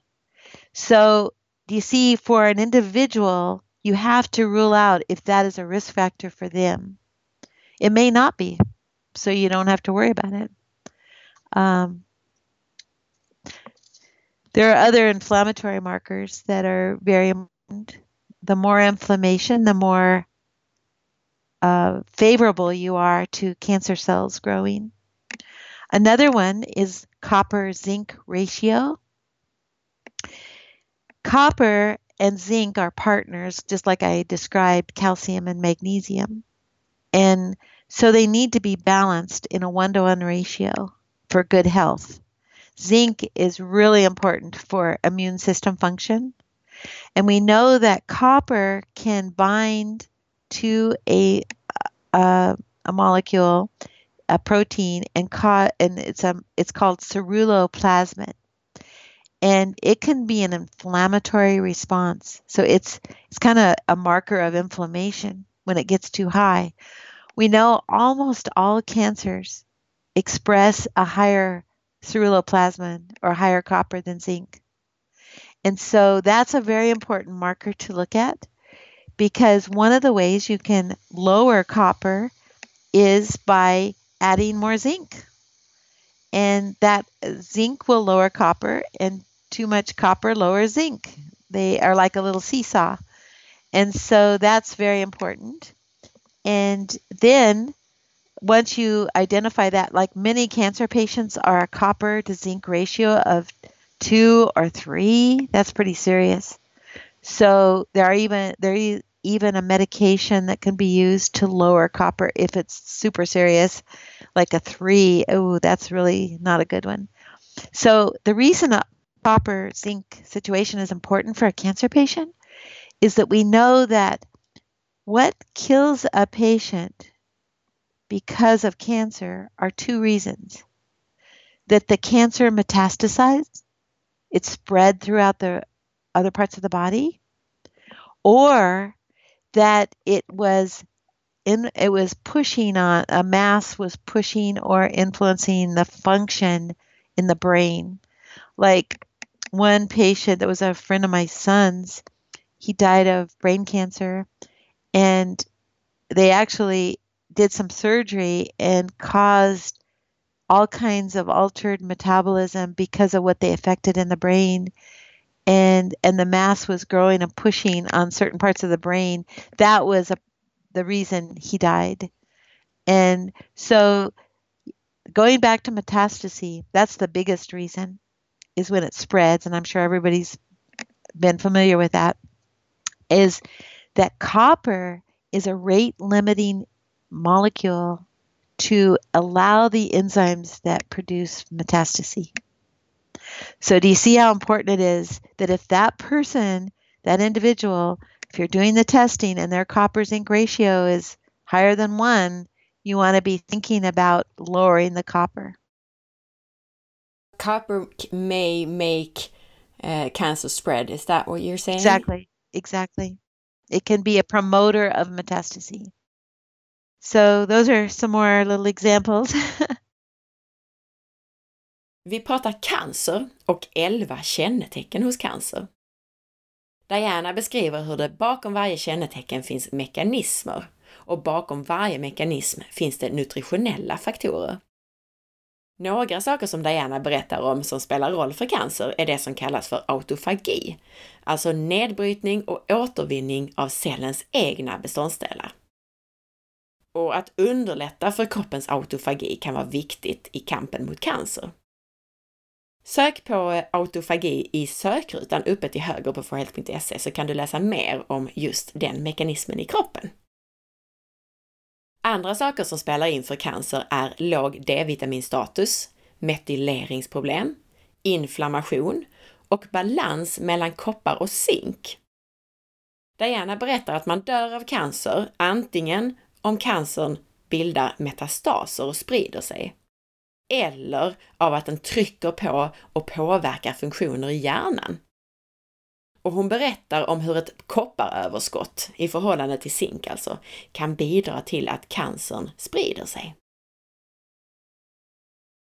[SPEAKER 2] So, do you see, for an individual, you have to rule out if that is a risk factor for them. It may not be, so you don't have to worry about it. Um, there are other inflammatory markers that are very important. The more inflammation, the more uh, favorable you are to cancer cells growing. Another one is copper zinc ratio. Copper and zinc are partners, just like I described calcium and magnesium. And so they need to be balanced in a one to one ratio for good health. Zinc is really important for immune system function. And we know that copper can bind to a, a, a molecule, a protein, and, and it's, a, it's called ceruloplasmin. and it can be an inflammatory response. So it's it's kind of a marker of inflammation when it gets too high. We know almost all cancers express a higher ceruloplasmin or higher copper than zinc. And so that's a very important marker to look at because one of the ways you can lower copper is by adding more zinc. And that zinc will lower copper, and too much copper lowers zinc. They are like a little seesaw. And so that's very important. And then once you identify that, like many cancer patients are a copper to zinc ratio of two or three, that's pretty serious. So there are even there even a medication that can be used to lower copper if it's super serious, like a three. Oh, that's really not a good one. So the reason a copper zinc situation is important for a cancer patient is that we know that what kills a patient because of cancer are two reasons that the cancer metastasized, it spread throughout the other parts of the body, or that it was in it was pushing on a mass was pushing or influencing the function in the brain. Like one patient that was a friend of my son's, he died of brain cancer and they actually did some surgery and caused all kinds of altered metabolism because of what they affected in the brain. And and the mass was growing and pushing on certain parts of the brain. That was a, the reason he died. And so going back to metastasis that's the biggest reason is when it spreads. And i'm sure everybody's been familiar with that is that copper is a rate limiting molecule to allow the enzymes that produce metastasis. So, do you see how important it is that if that person, that individual, if you're doing the testing and their copper zinc ratio is higher than one, you want to be thinking about lowering the copper.
[SPEAKER 1] Copper may make uh, cancer spread. Is that what you're saying?
[SPEAKER 2] Exactly. Exactly. It can be a promoter of metastasis. So those are some more little examples.
[SPEAKER 1] Vi pratar cancer och 11 kännetecken hos cancer. Diana beskriver hur det bakom varje kännetecken finns mekanismer och bakom varje mekanism finns det nutritionella faktorer. Några saker som Diana berättar om som spelar roll för cancer är det som kallas för autofagi, alltså nedbrytning och återvinning av cellens egna beståndsdelar. Och att underlätta för kroppens autofagi kan vara viktigt i kampen mot cancer. Sök på eh, autofagi i sökrutan uppe till höger på forhealth.se så kan du läsa mer om just den mekanismen i kroppen. Andra saker som spelar in för cancer är låg D-vitaminstatus, metyleringsproblem, inflammation och balans mellan koppar och zink. Diana berättar att man dör av cancer antingen om cancern bildar metastaser och sprider sig, eller av att den trycker på och påverkar funktioner i hjärnan. Och hon berättar om hur ett kopparöverskott, i förhållande till zink alltså, kan bidra till att cancern sprider sig.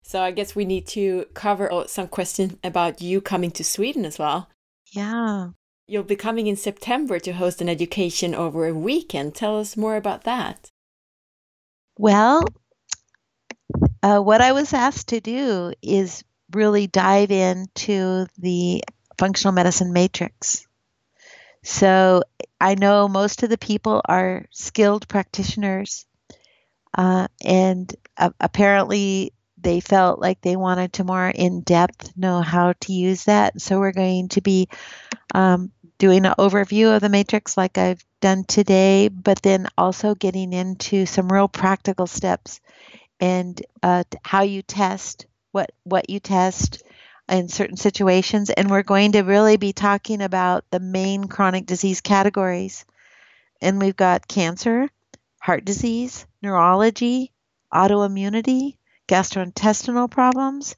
[SPEAKER 1] So I guess we need to cover some questions about you coming to Sweden as well.
[SPEAKER 2] Yeah.
[SPEAKER 1] You'll be coming in September to host an education over a weekend. Tell us more about that.
[SPEAKER 2] Well, uh, what I was asked to do is really dive into the functional medicine matrix. So I know most of the people are skilled practitioners, uh, and uh, apparently they felt like they wanted to more in depth know how to use that. So we're going to be um, doing an overview of the matrix like I've done today, but then also getting into some real practical steps and uh, how you test what what you test in certain situations. And we're going to really be talking about the main chronic disease categories. And we've got cancer, heart disease, neurology, autoimmunity, gastrointestinal problems,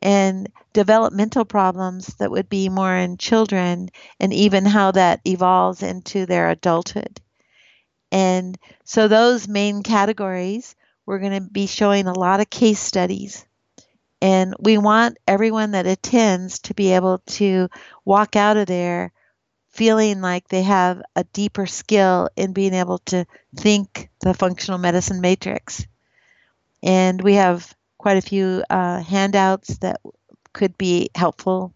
[SPEAKER 2] and developmental problems that would be more in children and even how that evolves into their adulthood. And so, those main categories, we're going to be showing a lot of case studies. And we want everyone that attends to be able to walk out of there feeling like they have a deeper skill in being able to think the functional medicine matrix. And we have quite a few uh, handouts that could be helpful.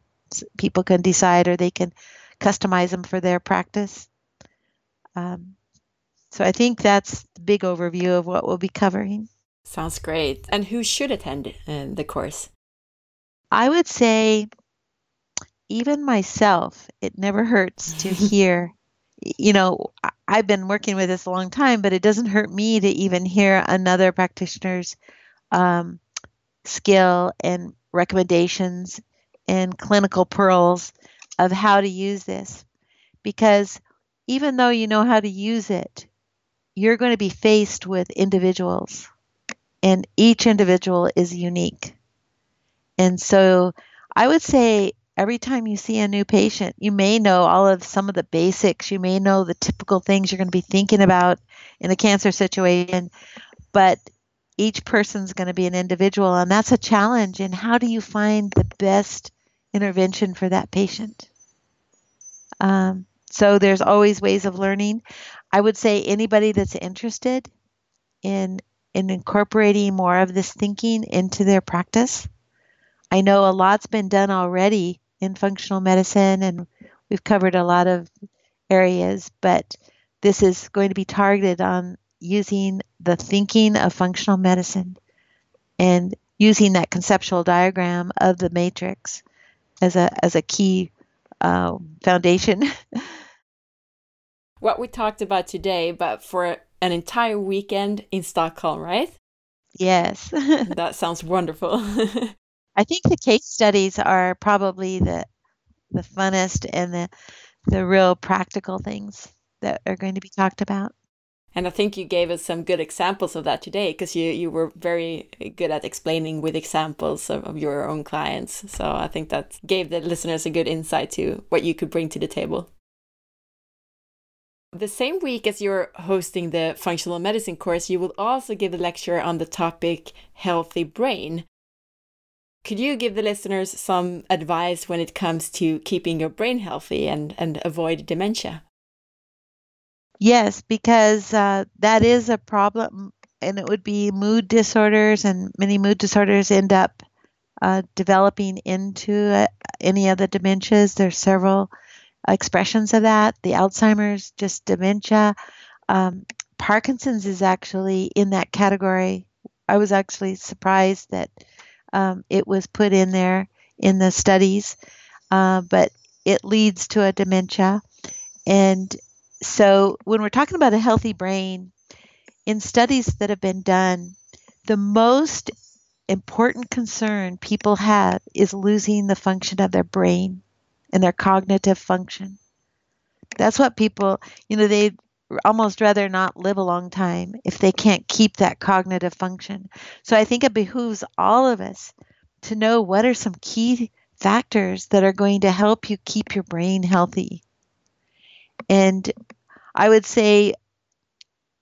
[SPEAKER 2] People can decide or they can customize them for their practice. Um, so I think that's the big overview of what we'll be covering.
[SPEAKER 1] Sounds great. And who should attend uh, the course?
[SPEAKER 2] I would say, even myself, it never hurts to hear. You know, I've been working with this a long time, but it doesn't hurt me to even hear another practitioner's um, skill and recommendations and clinical pearls of how to use this. Because even though you know how to use it, you're going to be faced with individuals, and each individual is unique. And so I would say every time you see a new patient, you may know all of some of the basics, you may know the typical things you're going to be thinking about in a cancer situation, but each person's going to be an individual, and that's a challenge. And how do you find the best intervention for that patient? Um, so there's always ways of learning. I would say anybody that's interested in in incorporating more of this thinking into their practice. I know a lot's been done already in functional medicine, and we've covered a lot of areas, but this is going to be targeted on using the thinking of functional medicine and using that conceptual diagram of the matrix as a as a key uh, foundation.
[SPEAKER 1] what we talked about today, but for an entire weekend in Stockholm, right?
[SPEAKER 2] Yes.
[SPEAKER 1] that sounds wonderful.
[SPEAKER 2] I think the case studies are probably the the funnest and the the real practical things that are going to be talked about.
[SPEAKER 1] And I think you gave us some good examples of that today because you, you were very good at explaining with examples of, of your own clients. So I think that gave the listeners a good insight to what you could bring to the table. The same week as you're hosting the functional medicine course, you will also give a lecture on the topic healthy brain. Could you give the listeners some advice when it comes to keeping your brain healthy and, and avoid dementia?
[SPEAKER 2] Yes, because uh, that is a problem, and it would be mood disorders, and many mood disorders end up uh, developing into uh, any of the dementias. There's several expressions of that. The Alzheimer's, just dementia. Um, Parkinson's is actually in that category. I was actually surprised that um, it was put in there in the studies, uh, but it leads to a dementia. And so, when we're talking about a healthy brain, in studies that have been done, the most important concern people have is losing the function of their brain and their cognitive function. That's what people, you know, they'd almost rather not live a long time if they can't keep that cognitive function. So I think it behooves all of us to know what are some key factors that are going to help you keep your brain healthy. And I would say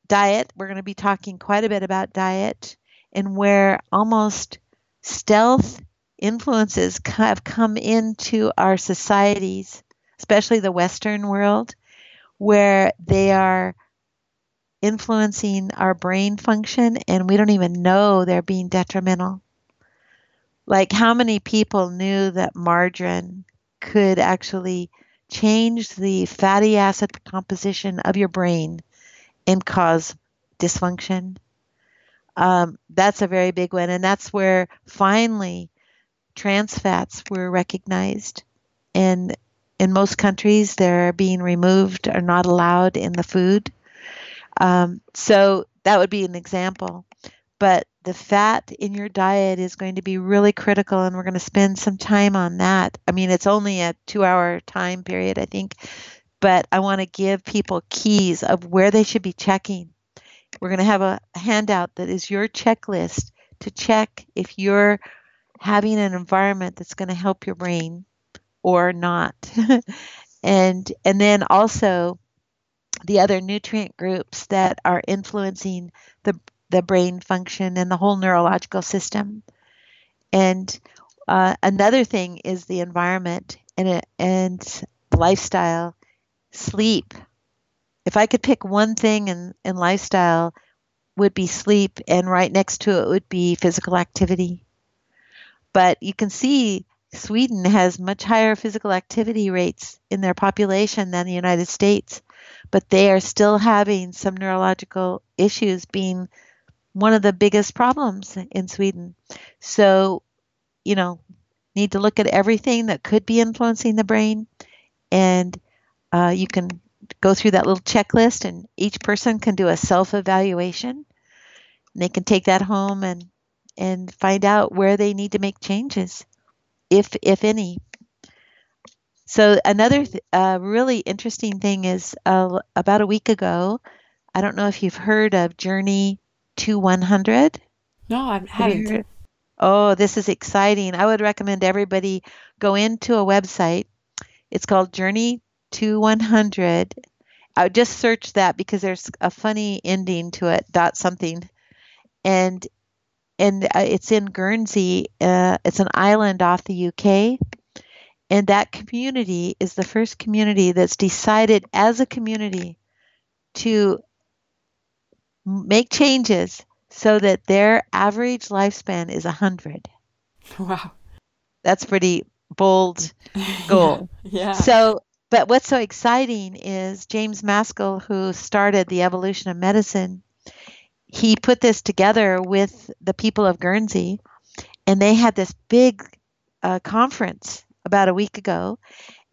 [SPEAKER 2] diet, we're going to be talking quite a bit about diet and where almost stealth influences have come into our societies, especially the Western world, where they are influencing our brain function and we don't even know they're being detrimental. Like, how many people knew that margarine could actually change the fatty acid composition of your brain and cause dysfunction. Um, that's a very big one. And that's where finally trans fats were recognized. And in most countries, they're being removed or not allowed in the food. Um, so that would be an example. But the fat in your diet is going to be really critical and we're going to spend some time on that. I mean, it's only a 2-hour time period, I think, but I want to give people keys of where they should be checking. We're going to have a handout that is your checklist to check if you're having an environment that's going to help your brain or not. and and then also the other nutrient groups that are influencing the the brain function and the whole neurological system. And uh, another thing is the environment and and lifestyle, sleep. If I could pick one thing in, in lifestyle, would be sleep, and right next to it would be physical activity. But you can see Sweden has much higher physical activity rates in their population than the United States, but they are still having some neurological issues being one of the biggest problems in Sweden. So, you know, need to look at everything that could be influencing the brain, and uh, you can go through that little checklist, and each person can do a self evaluation. And they can take that home and and find out where they need to make changes, if if any. So another th- uh, really interesting thing is uh, about a week ago. I don't know if you've heard of Journey to 100.
[SPEAKER 1] No, I haven't.
[SPEAKER 2] Oh, this is exciting. I would recommend everybody go into a website. It's called Journey to 100. I would just search that because there's a funny ending to it, dot something. And and uh, it's in Guernsey. Uh, it's an island off the UK. And that community is the first community that's decided as a community to make changes so that their average lifespan is 100.
[SPEAKER 1] Wow.
[SPEAKER 2] That's pretty bold goal.
[SPEAKER 1] yeah. yeah.
[SPEAKER 2] So, but what's so exciting is James Maskell, who started the evolution of medicine, he put this together with the people of Guernsey, and they had this big uh, conference about a week ago.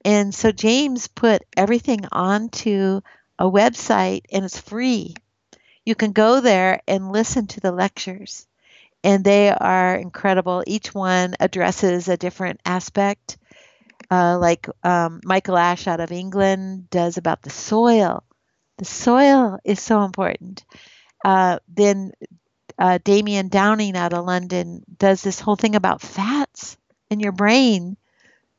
[SPEAKER 2] And so James put everything onto a website, and it's free you can go there and listen to the lectures. And they are incredible. Each one addresses a different aspect. Uh, like um, Michael Ash out of England does about the soil. The soil is so important. Uh, then uh, Damien Downing out of London does this whole thing about fats in your brain.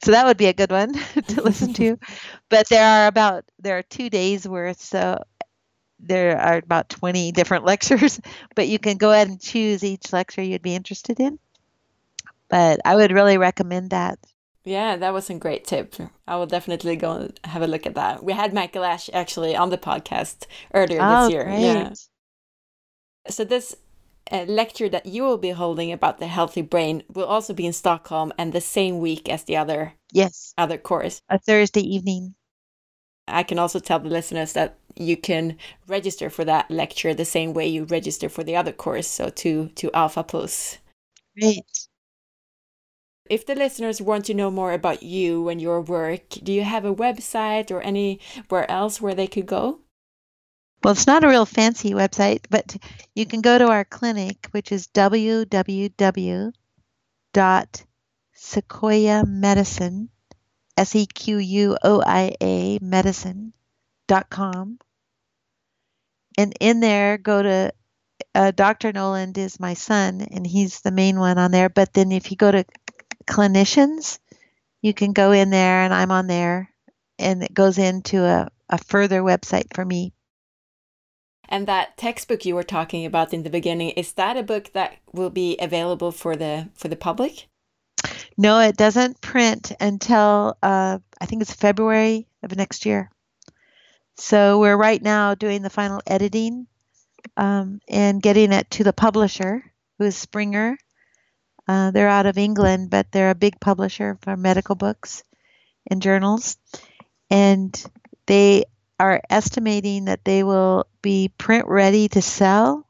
[SPEAKER 2] So that would be a good one to listen to. But there are about there are two days worth. So there are about 20 different lectures, but you can go ahead and choose each lecture you'd be interested in. But I would really recommend that.
[SPEAKER 1] Yeah, that was a great tip. I will definitely go and have a look at that. We had Michael Ash actually on the podcast earlier
[SPEAKER 2] oh,
[SPEAKER 1] this year.
[SPEAKER 2] Great.
[SPEAKER 1] Yeah. So this uh, lecture that you will be holding about the healthy brain will also be in Stockholm and the same week as the other
[SPEAKER 2] yes
[SPEAKER 1] other course.
[SPEAKER 2] A Thursday evening.
[SPEAKER 1] I can also tell the listeners that you can register for that lecture the same way you register for the other course, so to to Alpha Plus.
[SPEAKER 2] Great.
[SPEAKER 1] If the listeners want to know more about you and your work, do you have a website or anywhere else where they could go?
[SPEAKER 2] Well, it's not a real fancy website, but you can go to our clinic, which is www.sequoiamedicine, S E Q U O I A medicine.com and in there go to uh, Dr. Noland is my son, and he's the main one on there. But then if you go to clinicians, you can go in there, and I'm on there, and it goes into a, a further website for me.
[SPEAKER 1] And that textbook you were talking about in the beginning is that a book that will be available for the for the public?
[SPEAKER 2] No, it doesn't print until uh, I think it's February of next year. So we're right now doing the final editing um, and getting it to the publisher, who is Springer. Uh, they're out of England, but they're a big publisher for medical books and journals. And they are estimating that they will be print ready to sell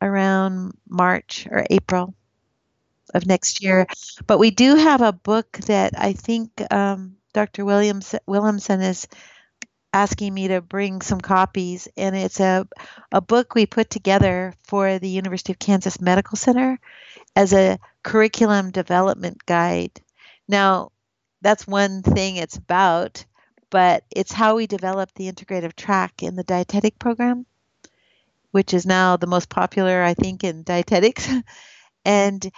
[SPEAKER 2] around March or April of next year. But we do have a book that I think um, Dr. Williams Wilhelmsson is asking me to bring some copies, and it's a, a book we put together for the University of Kansas Medical Center as a curriculum development guide. Now, that's one thing it's about, but it's how we develop the integrative track in the dietetic program, which is now the most popular, I think, in dietetics. and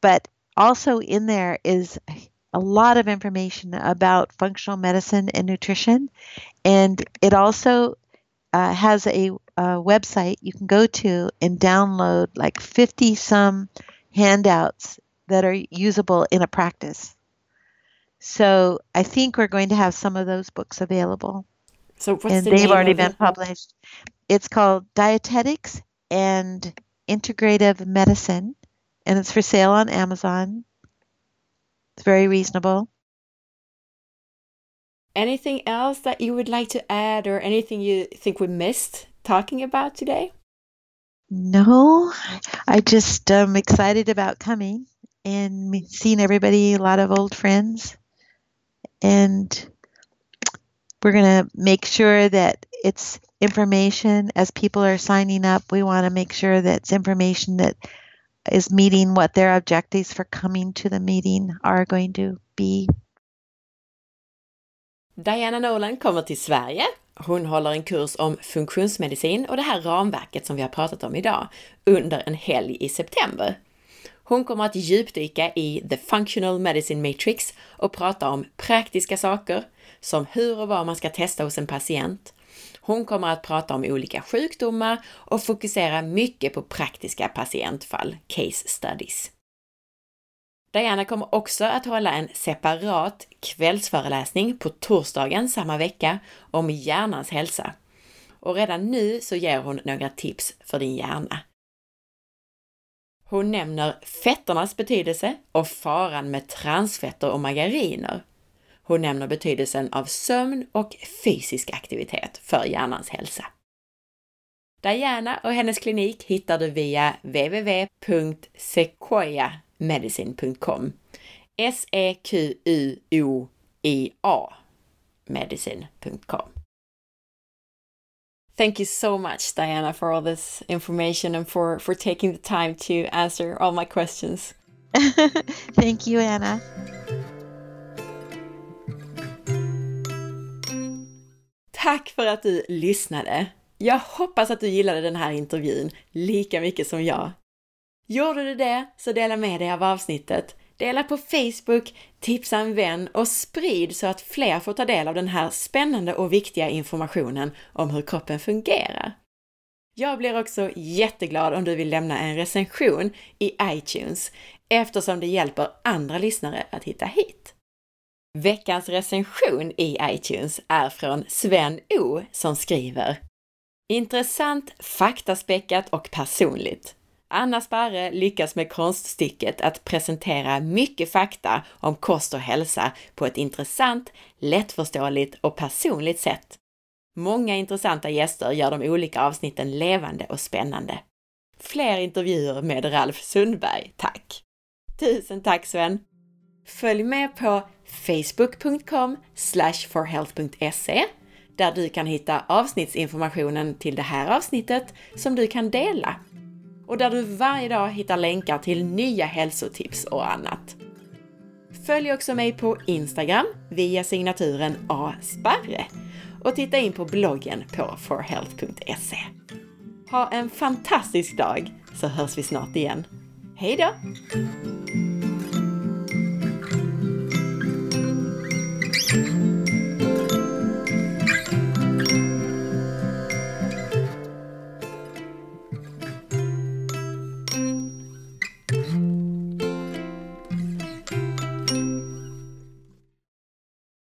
[SPEAKER 2] but also in there is lot of information about functional medicine and nutrition. And it also uh, has a, a website you can go to and download like 50 some handouts that are usable in a practice. So I think we're going to have some of those books available.
[SPEAKER 1] So what's
[SPEAKER 2] and
[SPEAKER 1] the
[SPEAKER 2] they've already been
[SPEAKER 1] it?
[SPEAKER 2] published. It's called Dietetics and Integrative Medicine, and it's for sale on Amazon. It's very reasonable.
[SPEAKER 1] Anything else that you would like to add or anything you think we missed talking about today?
[SPEAKER 2] No, I just am excited about coming and seeing everybody, a lot of old friends. And we're going to make sure that it's information as people are signing up. We want to make sure that it's information that is meeting what their objectives for coming to the meeting are going to be.
[SPEAKER 1] Diana Nolan kommer till Sverige. Hon håller en kurs om funktionsmedicin och det här ramverket som vi har pratat om idag under en helg i september. Hon kommer att djupdyka i The Functional Medicine Matrix och prata om praktiska saker som hur och vad man ska testa hos en patient. Hon kommer att prata om olika sjukdomar och fokusera mycket på praktiska patientfall, case studies. Diana kommer också att hålla en separat kvällsföreläsning på torsdagen samma vecka om hjärnans hälsa. Och redan nu så ger hon några tips för din hjärna. Hon nämner fetternas betydelse och faran med transfetter och margariner. Hon nämner betydelsen av sömn och fysisk aktivitet för hjärnans hälsa. Diana och hennes klinik hittar du via www.sequoiamedicine.com S-E-Q-U-O-I-A medicine.com Thank you so much, Diana, for all this information and for, for taking the time to answer all my questions.
[SPEAKER 2] Thank you, Anna.
[SPEAKER 1] Tack för att du lyssnade! Jag hoppas att du gillade den här intervjun lika mycket som jag. Gjorde du det, så dela med dig av avsnittet. Dela på Facebook, tipsa en vän och sprid så att fler får ta del av den här spännande och viktiga informationen om hur kroppen fungerar. Jag blir också jätteglad om du vill lämna en recension i iTunes eftersom det hjälper andra lyssnare att hitta hit. Veckans recension i iTunes är från Sven O som skriver Intressant, faktaspäckat och personligt. Anna Sparre lyckas med konststycket att presentera mycket fakta om kost och hälsa på ett intressant, lättförståeligt och personligt sätt. Många intressanta gäster gör de olika avsnitten levande och spännande. Fler intervjuer med Ralf Sundberg, tack! Tusen tack Sven! Följ med på facebook.com forhealth.se där du kan hitta avsnittsinformationen till det här avsnittet som du kan dela och där du varje dag hittar länkar till nya hälsotips och annat. Följ också mig på Instagram via signaturen asparre och titta in på bloggen på forhealth.se. Ha en fantastisk dag så hörs vi snart igen. Hej då!